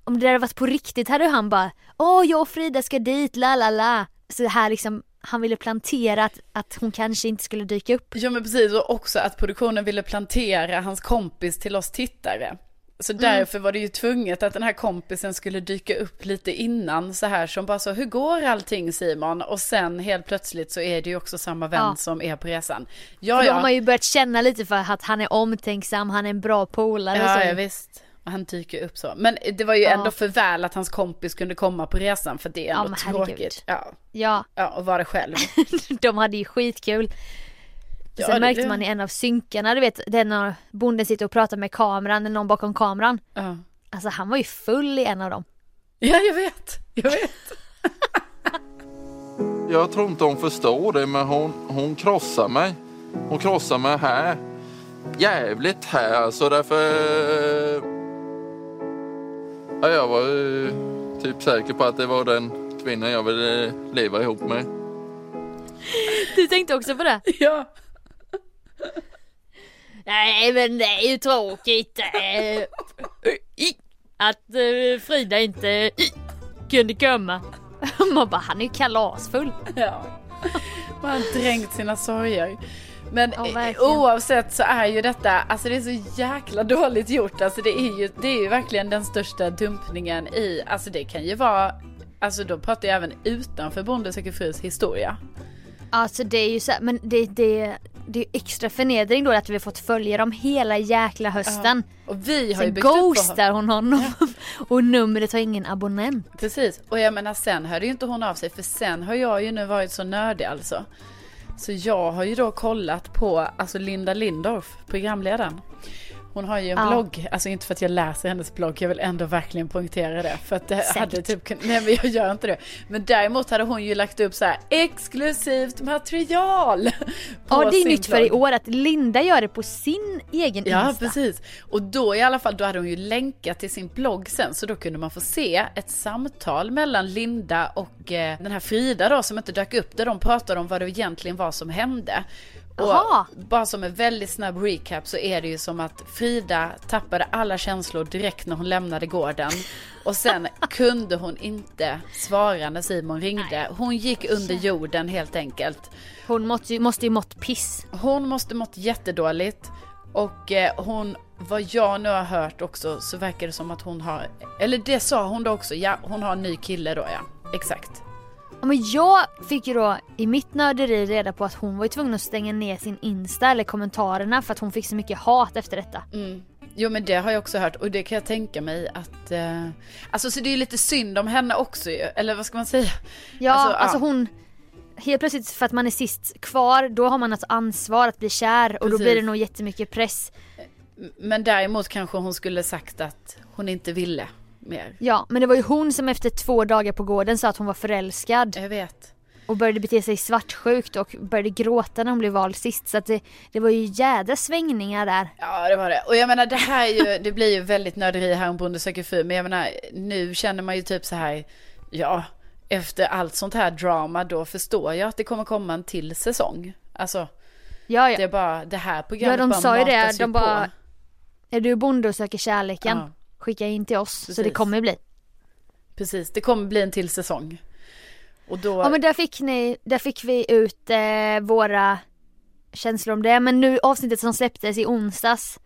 Om det hade varit på riktigt hade han bara, åh jag och Frida ska dit, la la la. Så här liksom, han ville plantera att, att hon kanske inte skulle dyka upp. Ja men precis och också att produktionen ville plantera hans kompis till oss tittare. Så Mm. därför var det ju tvunget att den här kompisen skulle dyka upp lite innan så här som bara så, hur går allting Simon? Och sen helt plötsligt så är det ju också samma vän Ja. som är på resan. Ja, För då har ja, man ju börjat känna lite för att han är omtänksam, han är en bra polare ja, ja visst. Och Han dyker upp så. Men det var ju Ja. ändå för väl att hans kompis kunde komma på resan för det är Ja, ändå herregud. tråkigt. Ja, Ja, ja, och vara själv. <laughs> de hade ju skitkul. Ja, Sen märkte det- man i en av synkarna, du vet den när bonden sitter och pratar med kameran, eller någon bakom kameran. Ja. Alltså han var ju full i en av dem. ja, jag vet. Jag vet. <laughs> Jag tror inte hon förstår det, men hon, hon krossar mig. Hon krossar mig här. Jävligt här, alltså därför... Ja, jag var ju typ säker på att det var den kvinnan jag ville leva ihop med. Du tänkte också på det? Ja. <laughs> Nej men det är ju tråkigt eh, att eh, Frida inte kunde komma. Man bara, han är ju kalasfull. Ja. Man har dränkt sina sorger. Men Ja, eh, oavsett så är ju detta, alltså det är så jäkla dåligt gjort. Alltså det är ju, det är ju verkligen den största dumpningen i, alltså det kan ju vara, alltså då pratar jag även utanför Bonde söker frus historia. Alltså det är ju så här, men det, det, det är ju extra förnedring då att vi har fått följa dem hela jäkla hösten. Och vi har ju Sen byggt upp på ghostar hon honom <laughs> och numret har ingen abonnent. Precis, och jag menar sen hörde ju inte hon av sig för sen har jag ju nu varit så nördig alltså. Så jag har ju då kollat på, alltså Linda Lindorff, programledaren. Hon har ju en Ja. blogg, alltså inte för att jag läser hennes blogg, jag vill ändå verkligen poängtera det. För att det Säkert. hade typ nej men jag gör inte det. Men däremot hade hon ju lagt upp så här exklusivt material. Ja det är nytt för i blogg. år att Linda gör det på sin egen Ja, Insta. precis. Och då i alla fall, då hade hon ju länkat till sin blogg sen, så då kunde man få se ett samtal mellan Linda och eh, den här Frida då, som inte dök upp, där de pratade om vad det egentligen var som hände. Och bara som en väldigt snabb recap så är det ju som att Frida tappade alla känslor direkt när hon lämnade gården. Och sen <laughs> kunde hon inte svara när Simon ringde. Hon gick under jorden helt enkelt. Hon måste ju, måste ju mått piss. Hon måste mått jättedåligt. Och eh, hon, vad jag nu har hört också, så verkar det som att hon har, eller det sa hon då också, ja hon har en ny kille då ja. Exakt. Ja, men jag fick ju då i mitt nörderi reda på att hon var ju tvungen att stänga ner sin Insta eller kommentarerna för att hon fick så mycket hat efter detta. Mm. Jo men det har jag också hört och det kan jag tänka mig att, eh, alltså så det är ju lite synd om henne också ju, eller vad ska man säga? Ja, Alltså, alltså, ja. hon Helt plötsligt för att man är sist kvar, då har man ett ansvar att bli kär och då blir det nog jättemycket press. Men däremot kanske hon skulle sagt att hon inte ville mer. Ja, men det var ju hon som efter två dagar på gården sa att hon var förälskad Jag vet. och började bete sig svartsjukt och började gråta när hon blev vald sist. Så att det, det var ju jädra svängningar där. Ja det var det. Och jag menar det här är ju, det blir ju väldigt nörderi här om Bonde söker fru. Men jag menar nu känner man ju typ så här, ja efter allt sånt här drama då förstår jag att det kommer komma en till säsong. Alltså Ja, ja. det är bara det här programmet Ja, de bara sa ju det, de bara- på. Är du bonde och söker kärleken? Ja. Skicka in till oss. Så det Precis. kommer bli. Precis, det kommer bli en till säsong. Och då, Ja men där fick ni, där fick vi ut eh, våra känslor om det. Men nu avsnittet som släpptes i onsdags.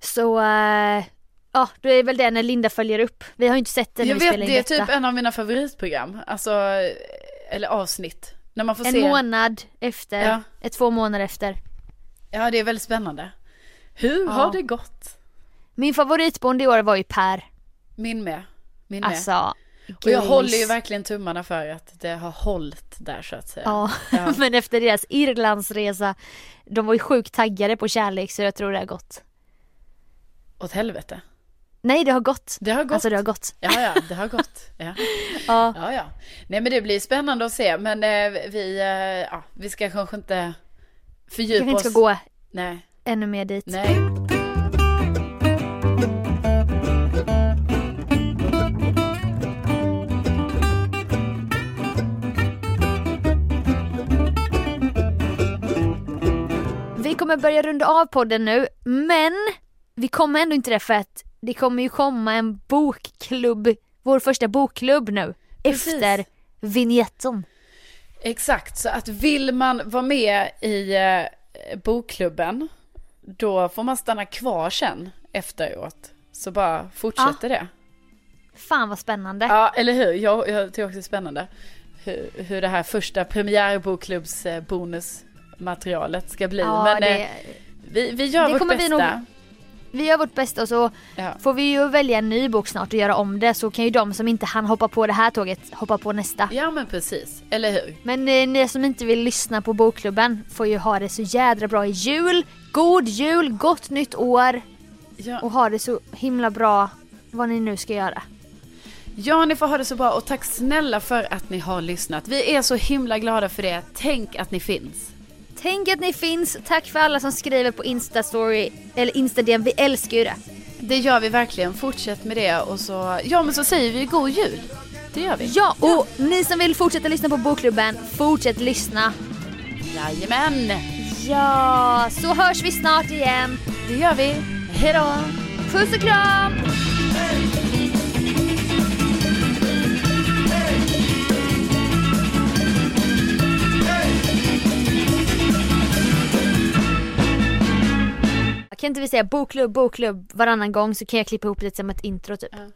Så eh, ja, då är väl det när Linda följer upp. Vi har ju inte sett det när jag vi vet spelar in det är typ en av mina favoritprogram. Alltså, eller avsnitt. När man får en se. månad efter, Ja. eh, två månader efter. Ja det är väldigt spännande. Hur Ja. har det gått? Min favoritbonde i år var ju Per. Min med. Min med. Alltså, Och jag håller ju verkligen tummarna för att det har hållit där så att säga. Ja, Ja. <laughs> men efter deras Irlandsresa, de var ju sjukt taggade på kärlek så jag tror det har gått. Åt helvete. Nej det har gått. Det har gått. Alltså det har gått. Ja, ja, det har gått. Ja. <laughs> Ja. ja, ja. Nej, men det blir spännande att se. Men eh, vi, eh, ja, vi ska kanske inte fördjupa Jag inte oss. ska gå Nej, ännu mer dit. nej. Kommer börja runda av podden nu, men vi kommer ändå inte det för att det kommer ju komma en bokklubb, vår första bokklubb nu, Precis. efter vignetten. Exakt, så att vill man vara med i eh, bokklubben, då får man stanna kvar sen efteråt. Så bara fortsätter det. Fan vad spännande. Ja, eller hur? Jag, jag tycker också det är spännande. Hur, hur det här första premiärbokklubbs bonusmaterialet ska bli. Ja, Men det- eh, vi, vi gör vårt bästa. vi nog- Vi gör vårt bästa och så Ja. får vi ju välja en ny bok snart och göra om det så kan ju de som inte hann hoppa på det här tåget hoppa på nästa. ja, men precis. Eller hur? Men eh, ni som inte vill lyssna på bokklubben får ju ha det så jädra bra i jul. God jul, gott nytt år Ja. och ha det så himla bra vad ni nu ska göra. Ja, ni får ha det så bra och tack snälla för att ni har lyssnat. Vi är så himla glada för det. Tänk att ni finns. Tänk att ni finns. Tack för alla som skriver på Instastory eller Instagram. Vi älskar ju det. Det gör vi verkligen. Fortsätt med det och så, ja men så säger vi god jul. Det gör vi. Ja, och ni som vill fortsätta lyssna på Bokklubben, fortsätt lyssna. Jajamän, Ja, så hörs vi snart igen. det gör vi. Hejdå! Puss och kram! Kan inte vi säga bokklubb, bokklubb varannan gång så kan jag klippa ihop det som ett intro typ. Ja.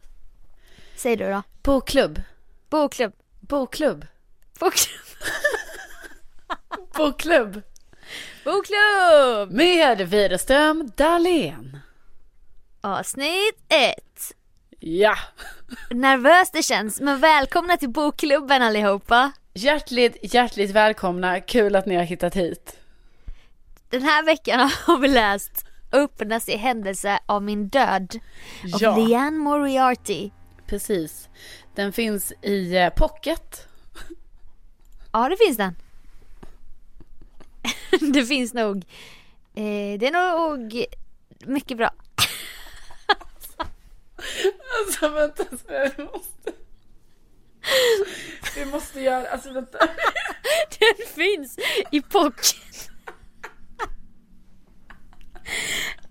Säg du då. Bokklubb. Bokklubb. Bokklubb. Bokklubb. <laughs> Bokklubb. Bokklubb! Med Widerström Dahlén. Avsnitt ett. Ja. Nervöst det känns, men välkomna till bokklubben allihopa. Hjärtligt, hjärtligt välkomna. Kul att ni har hittat hit. Den här veckan har vi läst Öppnas i händelse av min död av Ja. Leanne Moriarty. Precis. Den finns i eh, pocket. Ja, det finns den. <laughs> det finns nog. Eh, det är nog mycket bra. Alltså vänta, jag måste... Vi måste göra, alltså vänta. <laughs> Den finns i pocket.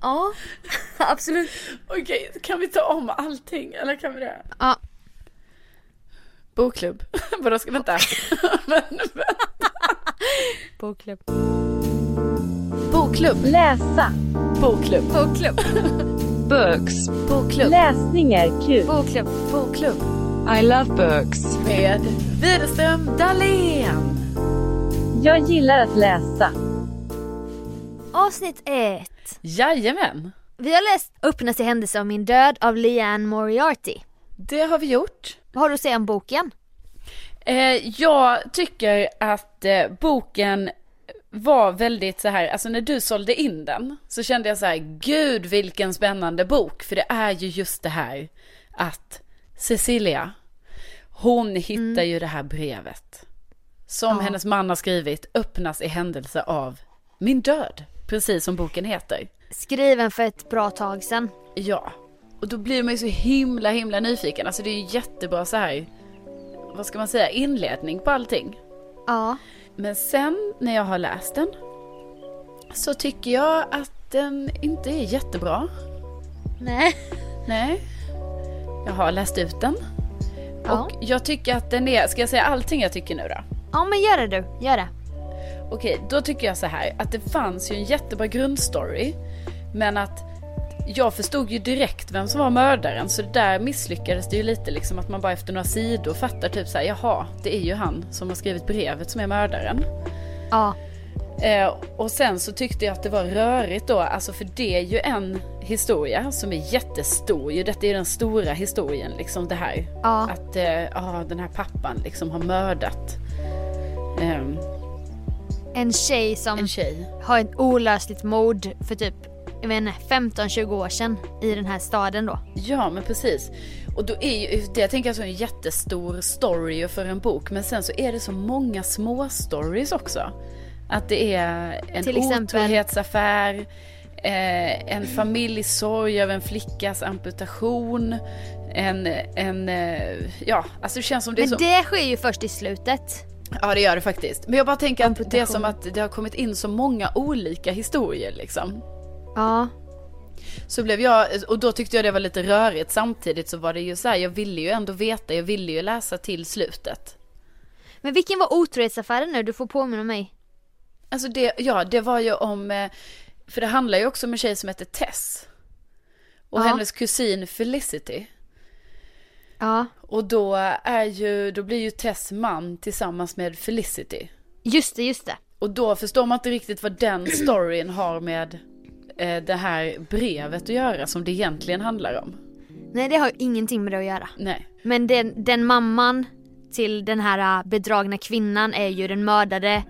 Ja, <laughs> absolut. Okej, kan vi ta om allting eller kan vi det? Ja, Bokklubb. <laughs> Vadå ska <laughs> vänta? Bokklubb. Bokklubb. Läsa. Bokklubb. Bokklubb. Books. Bokklubb. Läsning är kul. Bokklubb. Bokklubb. I love books. Med Widerström Dahlén. Jag gillar att läsa. Avsnitt Jajamän. Vi har läst Öppnas i händelse av min död av Leanne Moriarty. Det har vi gjort. Vad har du att säga om boken? Eh, jag tycker att eh, boken var väldigt så här, alltså när du sålde in den så kände jag så här, gud vilken spännande bok. För det är ju just det här att Cecilia, hon hittar ju det här brevet. Som Ja. hennes man har skrivit, öppnas i händelse av min död. Precis som boken heter. Skriven för ett bra tag sedan. Ja, och då blir man ju så himla himla nyfiken. Alltså det är ju jättebra så här, vad ska man säga, inledning på allting. Ja. Men sen när jag har läst den så tycker jag att den inte är jättebra. Nej. Nej. Jag har läst ut den. Ja. Och jag tycker att den är, ska jag säga allting jag tycker nu då? Ja men gör det du, gör det. Okej, då tycker jag så här att det fanns ju en jättebra grundstory. Men att jag förstod ju direkt vem som var mördaren så där misslyckades det ju lite liksom att man bara efter några sidor fattar typ så här, jaha, det är ju han som har skrivit brevet som är mördaren. Ja. Eh, och sen så tyckte jag att det var rörigt då, alltså för det är ju en historia som är jättestor ju. Detta är den stora historien liksom det här. Ja. Att eh, ja, den här pappan liksom har mördat ehm, En tjej som en tjej. har ett olösligt mord för typ, jag vet inte, 15-20 år sedan i den här staden då. Ja men precis. Och då är ju, det jag tänker jag så en jättestor story för en bok. Men sen så är det så många små stories också. Att det är en Till exempel? otrohetsaffär, eh, en familjesorg över en flickas amputation. En, en, eh, ja alltså det känns som det är Men så. det sker ju först i slutet. Ja det gör det faktiskt. Men jag bara tänker att det är som att det har kommit in så många olika historier liksom. Ja. Så blev jag, och då tyckte jag det var lite rörigt. Samtidigt så var det ju så här, jag ville ju ändå veta, jag ville ju läsa till slutet. Men vilken var otrohetsaffären nu? Du får påminna mig. Alltså det, ja det var ju om, eh, för det handlar ju också om en tjej som heter Tess. Och Ja. hennes kusin Felicity. Ja. Och då är ju, då blir ju Tess man tillsammans med Felicity. Just det, just det. Och då förstår man inte riktigt vad den storyn har med eh, det här brevet att göra som det egentligen handlar om. Nej det har ju ingenting med det att göra. Nej. Men den, den mamman till den här äh, bedragna kvinnan är ju den mördade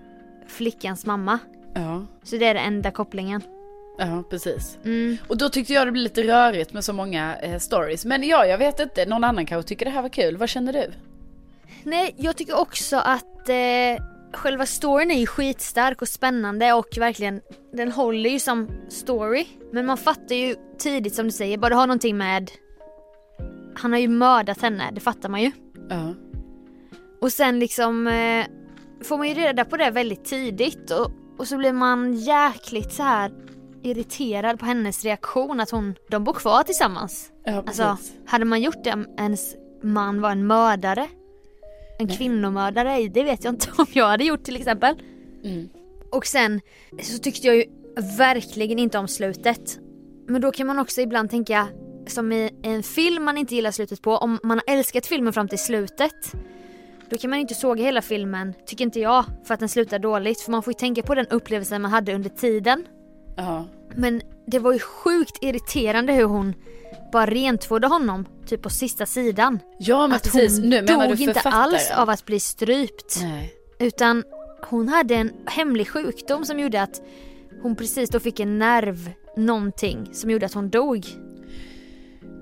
flickans mamma. Ja, Så det är den enda kopplingen. Ja precis. Mm. Och då tyckte jag det blev lite rörigt med så många eh, stories. Men ja, jag vet inte, någon annan kanske tycker det här var kul. Vad känner du? Nej, jag tycker också att eh, själva storyn är ju skitstark och spännande och verkligen, den håller ju som story. Men man fattar ju tidigt som du säger, bara det har någonting med, han har ju mördat henne, det fattar man ju. Ja. Och sen liksom eh, får man ju reda på det väldigt tidigt och, och så blir man jäkligt så här irriterad på hennes reaktion att hon, de bor kvar tillsammans. Ja, precis. Alltså, hade man gjort det om ens man var en mördare, en kvinnomördare, det vet jag inte om jag hade gjort till exempel. Mm. Och sen så tyckte jag ju verkligen inte om slutet. Men då kan man också ibland tänka, som i en film man inte gillar slutet på, om man har älskat filmen fram till slutet. Då kan man inte såga hela filmen, tycker inte jag, för att den slutar dåligt. För man får ju tänka på den upplevelsen man hade under tiden. Ja. Men det var ju sjukt irriterande hur hon bara rentvådde honom, typ på sista sidan. Ja men att precis, hon nu menar dog du inte alls av att bli strypt. Nej. Utan hon hade en hemlig sjukdom som gjorde att hon precis då fick en nerv, någonting, som gjorde att hon dog.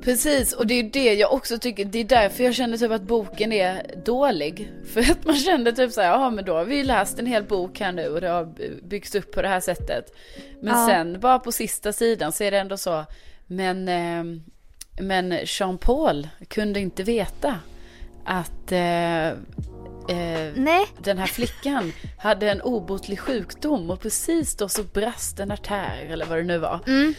Precis, och det är ju det jag också tycker, det är därför jag känner typ att boken är dålig. <laughs> För att man kände typ såhär, ja men då har vi ju läst en hel bok här nu och det har byggts upp på det här sättet. Men Ja. sen bara på sista sidan så är det ändå så, men, eh, men Jean Paul kunde inte veta att eh, eh, den här flickan hade en obotlig sjukdom och precis då så brast en artär eller vad det nu var. Mm.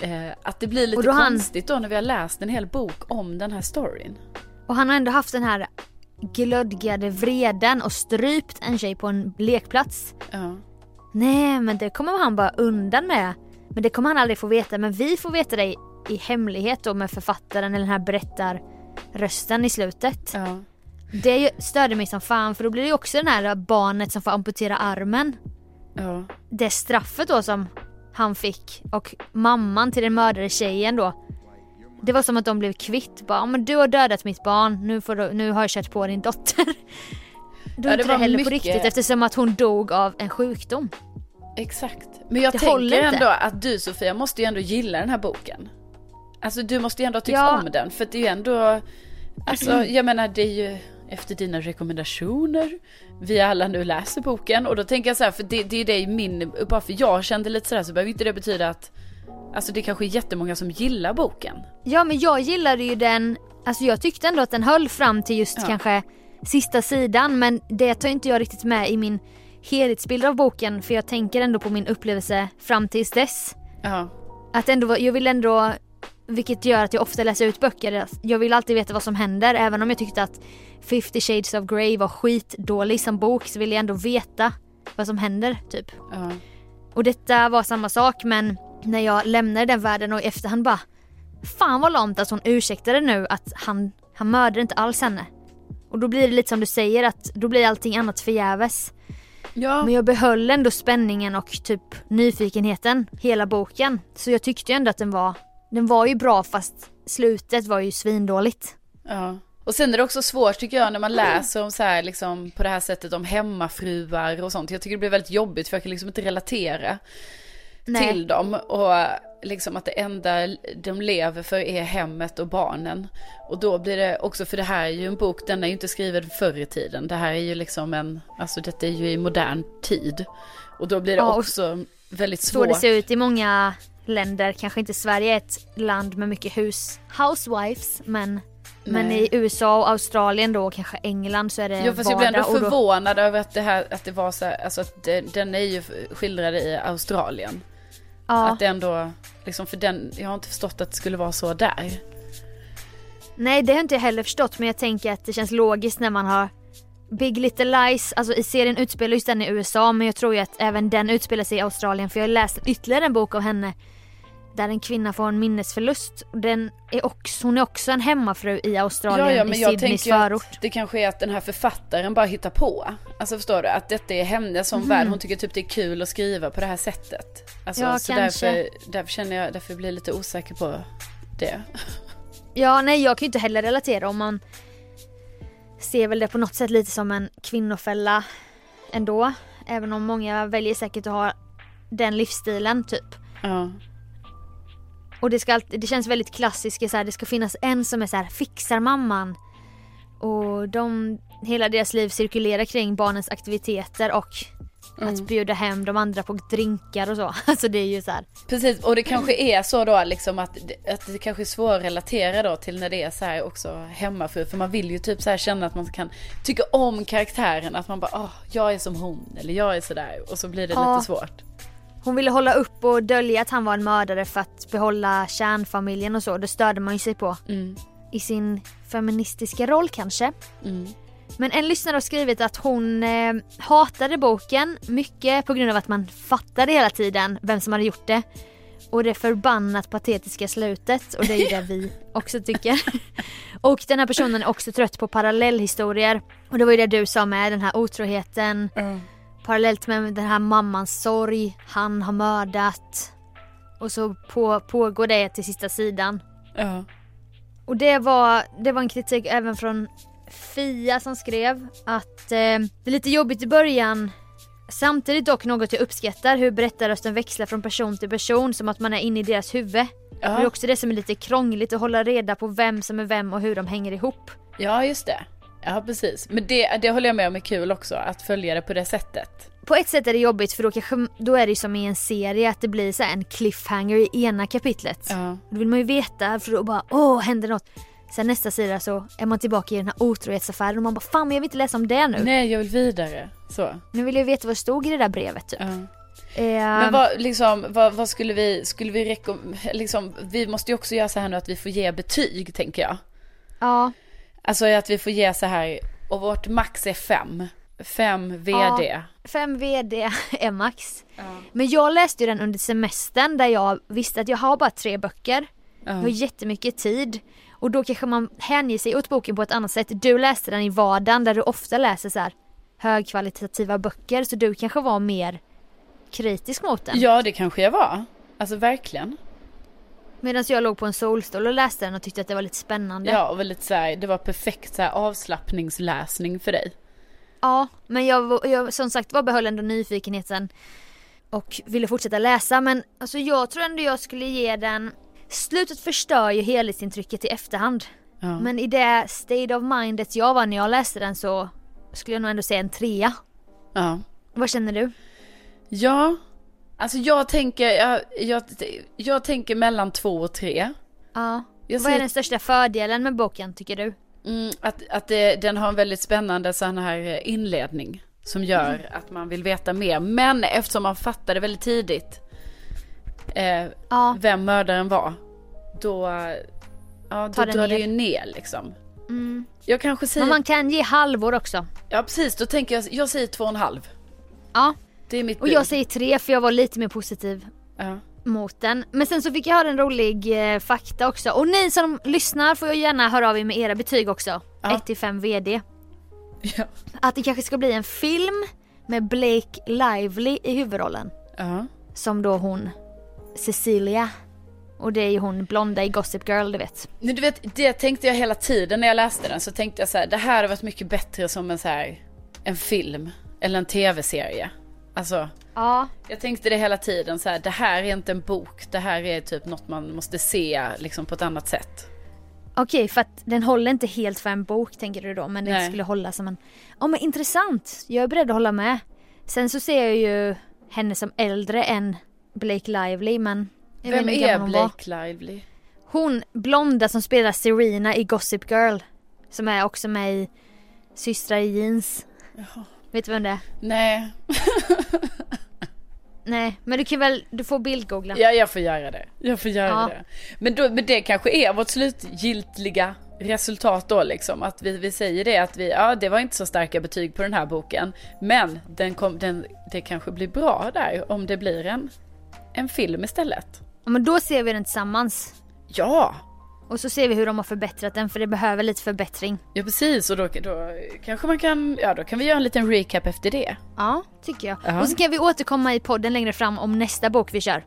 Eh, att det blir lite då han- konstigt då när vi har läst en hel bok om den här storyn. och han har ändå haft den här glödgade vreden och strypt en tjej på en lekplats. Ja. Nej, men det kommer han bara undan med. Men det kommer han aldrig få veta, men vi får veta det i, hemlighet då med författaren eller den här berättarrösten i slutet. Ja. Det störde mig som fan för då blir det ju också den här barnet som får amputera armen. Ja. Det straffet då som han fick och mamman till den mördade tjejen då. Det var som att de blev kvitt. Bara, "Ja, men du har dödat mitt barn, nu, får du, nu har jag kört på din dotter. <laughs> Då Ja, det inte var heller mycket- på riktigt eftersom att hon dog av en sjukdom. Exakt. Men jag Det tänker inte. ändå att du Sofia måste ju ändå gilla den här boken. Alltså du måste ju ändå ha tyckt Ja. om den. För det är ju ändå, alltså jag menar det är ju efter dina rekommendationer vi alla nu läser boken. Och då tänker jag så här, för det, det är det min, bara för jag kände lite sådär så behöver inte det betyda att Alltså det kanske är jättemånga som gillar boken. Ja men jag gillade ju den, alltså jag tyckte ändå att den höll fram till just Ja. kanske sista sidan men det tar inte jag riktigt med i min helhetsbild av boken för jag tänker ändå på min upplevelse fram tills dess. Ja. Att ändå, jag vill ändå, vilket gör att jag ofta läser ut böcker, jag vill alltid veta vad som händer även om jag tyckte att 50 shades of Grey var skitdålig som bok så vill jag ändå veta vad som händer typ. Ja. Och detta var samma sak men när jag lämnade den världen och i efterhand bara Fan vad lamt att hon ursäktade nu att han, han mördade inte alls henne. Och då blir det lite som du säger att då blir allting annat förgäves. Ja. Men jag behöll ändå spänningen och typ nyfikenheten hela boken. Så jag tyckte ju ändå att den var, den var ju bra fast slutet var ju svindåligt. Ja. Och sen är det också svårt tycker jag när man läser om så här liksom på det här sättet om hemmafruar och sånt. Jag tycker det blir väldigt jobbigt för jag kan liksom inte relatera Nej. till dem. Och liksom att det enda de lever för är hemmet och barnen. Och då blir det också, för det här är ju en bok, den är ju inte skriven förr i tiden. Det här är ju liksom en, alltså detta är ju i modern tid. Och då blir det Ja, också väldigt Så svårt. det ser ut i många länder, kanske inte Sverige är ett land med mycket hus, housewives, men Men Nej. i USA och Australien då, och kanske England så är det Jo fast jag blev ändå då- förvånad över att det här, att det var så här, alltså att det, den är ju skildrad i Australien. Ja. Att det ändå, liksom för den, jag har inte förstått att det skulle vara så där. Nej det har inte jag heller förstått men jag tänker att det känns logiskt när man har Big Little Lies, alltså i serien utspelar just den i USA men jag tror ju att även den utspelar sig i Australien för jag har läst ytterligare en bok av henne där en kvinna får en minnesförlust. Den är också, hon är också en hemmafru i Australien, Ja, ja, men i jag Sydneys förort. det kanske är att den här författaren bara hittar på. Alltså förstår du? Att detta är henne som Mhm. värld. Hon tycker typ det är kul att skriva på det här sättet. Alltså, Ja, så kanske. därför, därför känner jag, därför blir jag lite osäker på det. Ja, nej jag kan ju inte heller relatera om man ser väl det på något sätt lite som en kvinnofälla ändå. Även om många väljer säkert att ha den livsstilen typ. Ja. Och det, ska alltid, det känns väldigt klassiskt, så här, det ska finnas en som är så här, fixar mamman. Och de, hela deras liv cirkulerar kring barnens aktiviteter och Mm. att bjuda hem de andra på drinkar och så. <laughs> Alltså det är ju så här. Precis, och det kanske är så då liksom att, att det kanske är svårt att relatera då till när det är så här också hemmafru. För man vill ju typ så här känna att man kan tycka om karaktären. Att man bara, åh, jag är som hon. Eller jag är sådär. Och så blir det Ja. lite svårt. Hon ville hålla upp och dölja att han var en mördare för att behålla kärnfamiljen och så. Det störde man ju sig på. Mm. I sin feministiska roll kanske. Mm. Men en lyssnare har skrivit att hon eh, hatade boken mycket på grund av att man fattade hela tiden vem som hade gjort det. Och det förbannat patetiska slutet och det är ju det vi <laughs> också tycker. Och den här personen är också trött på parallellhistorier. Och det var ju det du sa med den här otroheten. Parallellt med den här mammans sorg, han har mördat. Och så på, pågår det till sista sidan. Ja. Och det var, det var en kritik även från Fia som skrev att eh, det är lite jobbigt i början Samtidigt dock något jag uppskattar hur berättarrösten växlar från person till person som att man är inne i deras huvud. Ja. Det är också det som är lite krångligt att hålla reda på vem som är vem och hur de hänger ihop. Ja, just det. Ja, precis. Men det, det håller jag med om är kul också, att följa det på det sättet. På ett sätt är det jobbigt för då, kanske, då är det som i en serie att det blir så här en cliffhanger i ena kapitlet. Ja. Då vill man ju veta för då bara åh händer något. Sen nästa sida så är man tillbaka i den här otrohetsaffären och man bara fan men jag vill inte läsa om det nu. Nej, jag vill vidare. Så. Nu vill jag veta vad det stod i det där brevet typ. Ja. Eh, Men vad, liksom, vad, vad skulle vi, skulle vi rekom... Liksom, vi måste ju också göra så här nu att vi får ge betyg, tänker jag. Ja, Alltså att vi får ge så här, och vårt max är fem. Fem VD. Ja. fem VD är max. Men jag läste ju den under semestern där jag visste att jag har bara tre böcker. Jag har jättemycket tid. Och då kanske man hänger sig åt boken på ett annat sätt. Du läste den i vardagen där du ofta läser så här högkvalitativa böcker. Så du kanske var mer kritisk mot den. Ja, det kanske jag var. Alltså verkligen. Medan jag låg på en solstol och läste den och tyckte att det var lite spännande. Ja, och väldigt så här, det var perfekt så här avslappningsläsning för dig. Ja, men jag, jag som sagt var behöll ändå nyfikenheten och ville fortsätta läsa men alltså jag tror ändå jag skulle ge den Slutet förstör ju helhetsintrycket i efterhand. Ja. Men i det state of mindet jag var när jag läste den så skulle jag nog ändå säga en trea. Ja. Vad känner du? Ja, alltså jag tänker, jag, jag, jag tänker mellan två och tre. Ja. Jag Vad är säger- den största fördelen med boken tycker du? Mm, att att det, den har en väldigt spännande sån här eh, inledning. Som gör att man vill veta mer. Men eftersom man fattade väldigt tidigt eh, Ja. vem mördaren var. Då, ja, då Tar den drar det ju ner liksom. Mm. Jag kanske säger, Men man kan ge halvor också. ja precis, då tänker jag, jag säger två och en halv. Ja. Det är mitt Och jag bud. säger tre för jag var lite mer positiv Ja. mot den. Men sen så fick jag höra en rolig eh, fakta också. Och ni som lyssnar får ju gärna höra av er med era betyg också. Ja. 1 till 5 VD. Ja. Att det kanske ska bli en film med Blake Lively i huvudrollen. Ja. Som då hon Cecilia. Och det är ju hon blonda i Gossip Girl du vet. Du vet, det tänkte jag hela tiden när jag läste den. Så tänkte jag så här, det här hade varit mycket bättre som en så här, en film. Eller en tv-serie. Alltså, Ja. jag tänkte det hela tiden så här, det här är inte en bok. Det här är typ något man måste se liksom på ett annat sätt. Okej för att den håller inte helt för en bok tänker du då. Men den Nej. skulle hålla som en... Ja men intressant. Jag är beredd att hålla med. Sen så ser jag ju henne som äldre än Blake Lively men... jag vet Vem inte är hon var. Blake Lively? Hon blonda som spelar Serena i Gossip Girl. Som är också med i Systrar i jeans. Vet du vem det är? Nej. <laughs> Nej, men du kan väl, du får bildgoogla. Ja, jag får göra det. Jag får göra Ja. det. Men, då, men det kanske är vårt slutgiltiga resultat då liksom. Att vi, vi säger det att vi, ja det var inte så starka betyg på den här boken. Men den kom, den, det kanske blir bra där om det blir en, en film istället. Ja, men då ser vi den tillsammans. Ja, Och så ser vi hur de har förbättrat den för det behöver lite förbättring. ja precis. Och då, då kanske man kan, ja då kan vi göra en liten recap efter det. Ja, tycker jag. Ja. Och så kan vi återkomma i podden längre fram om nästa bok vi kör.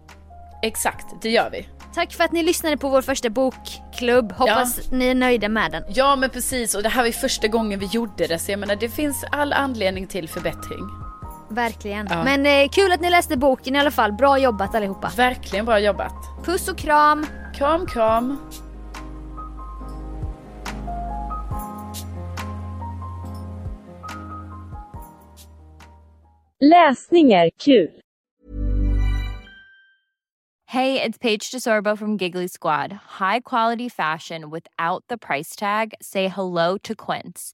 Exakt, det gör vi. Tack för att ni lyssnade på vår första bokklubb. Hoppas ni är nöjda med den. Ja men precis och det här var ju första gången vi gjorde det så jag menar det finns all anledning till förbättring. Verkligen. Ja. Men eh, kul att ni läste boken i alla fall. Bra jobbat allihopa. Verkligen bra jobbat. Puss och kram. Kram kram. Läsning är kul. Hey, it's Paige DeSorbo from Giggly Squad. High quality fashion without the price tag. Say hello to Quince.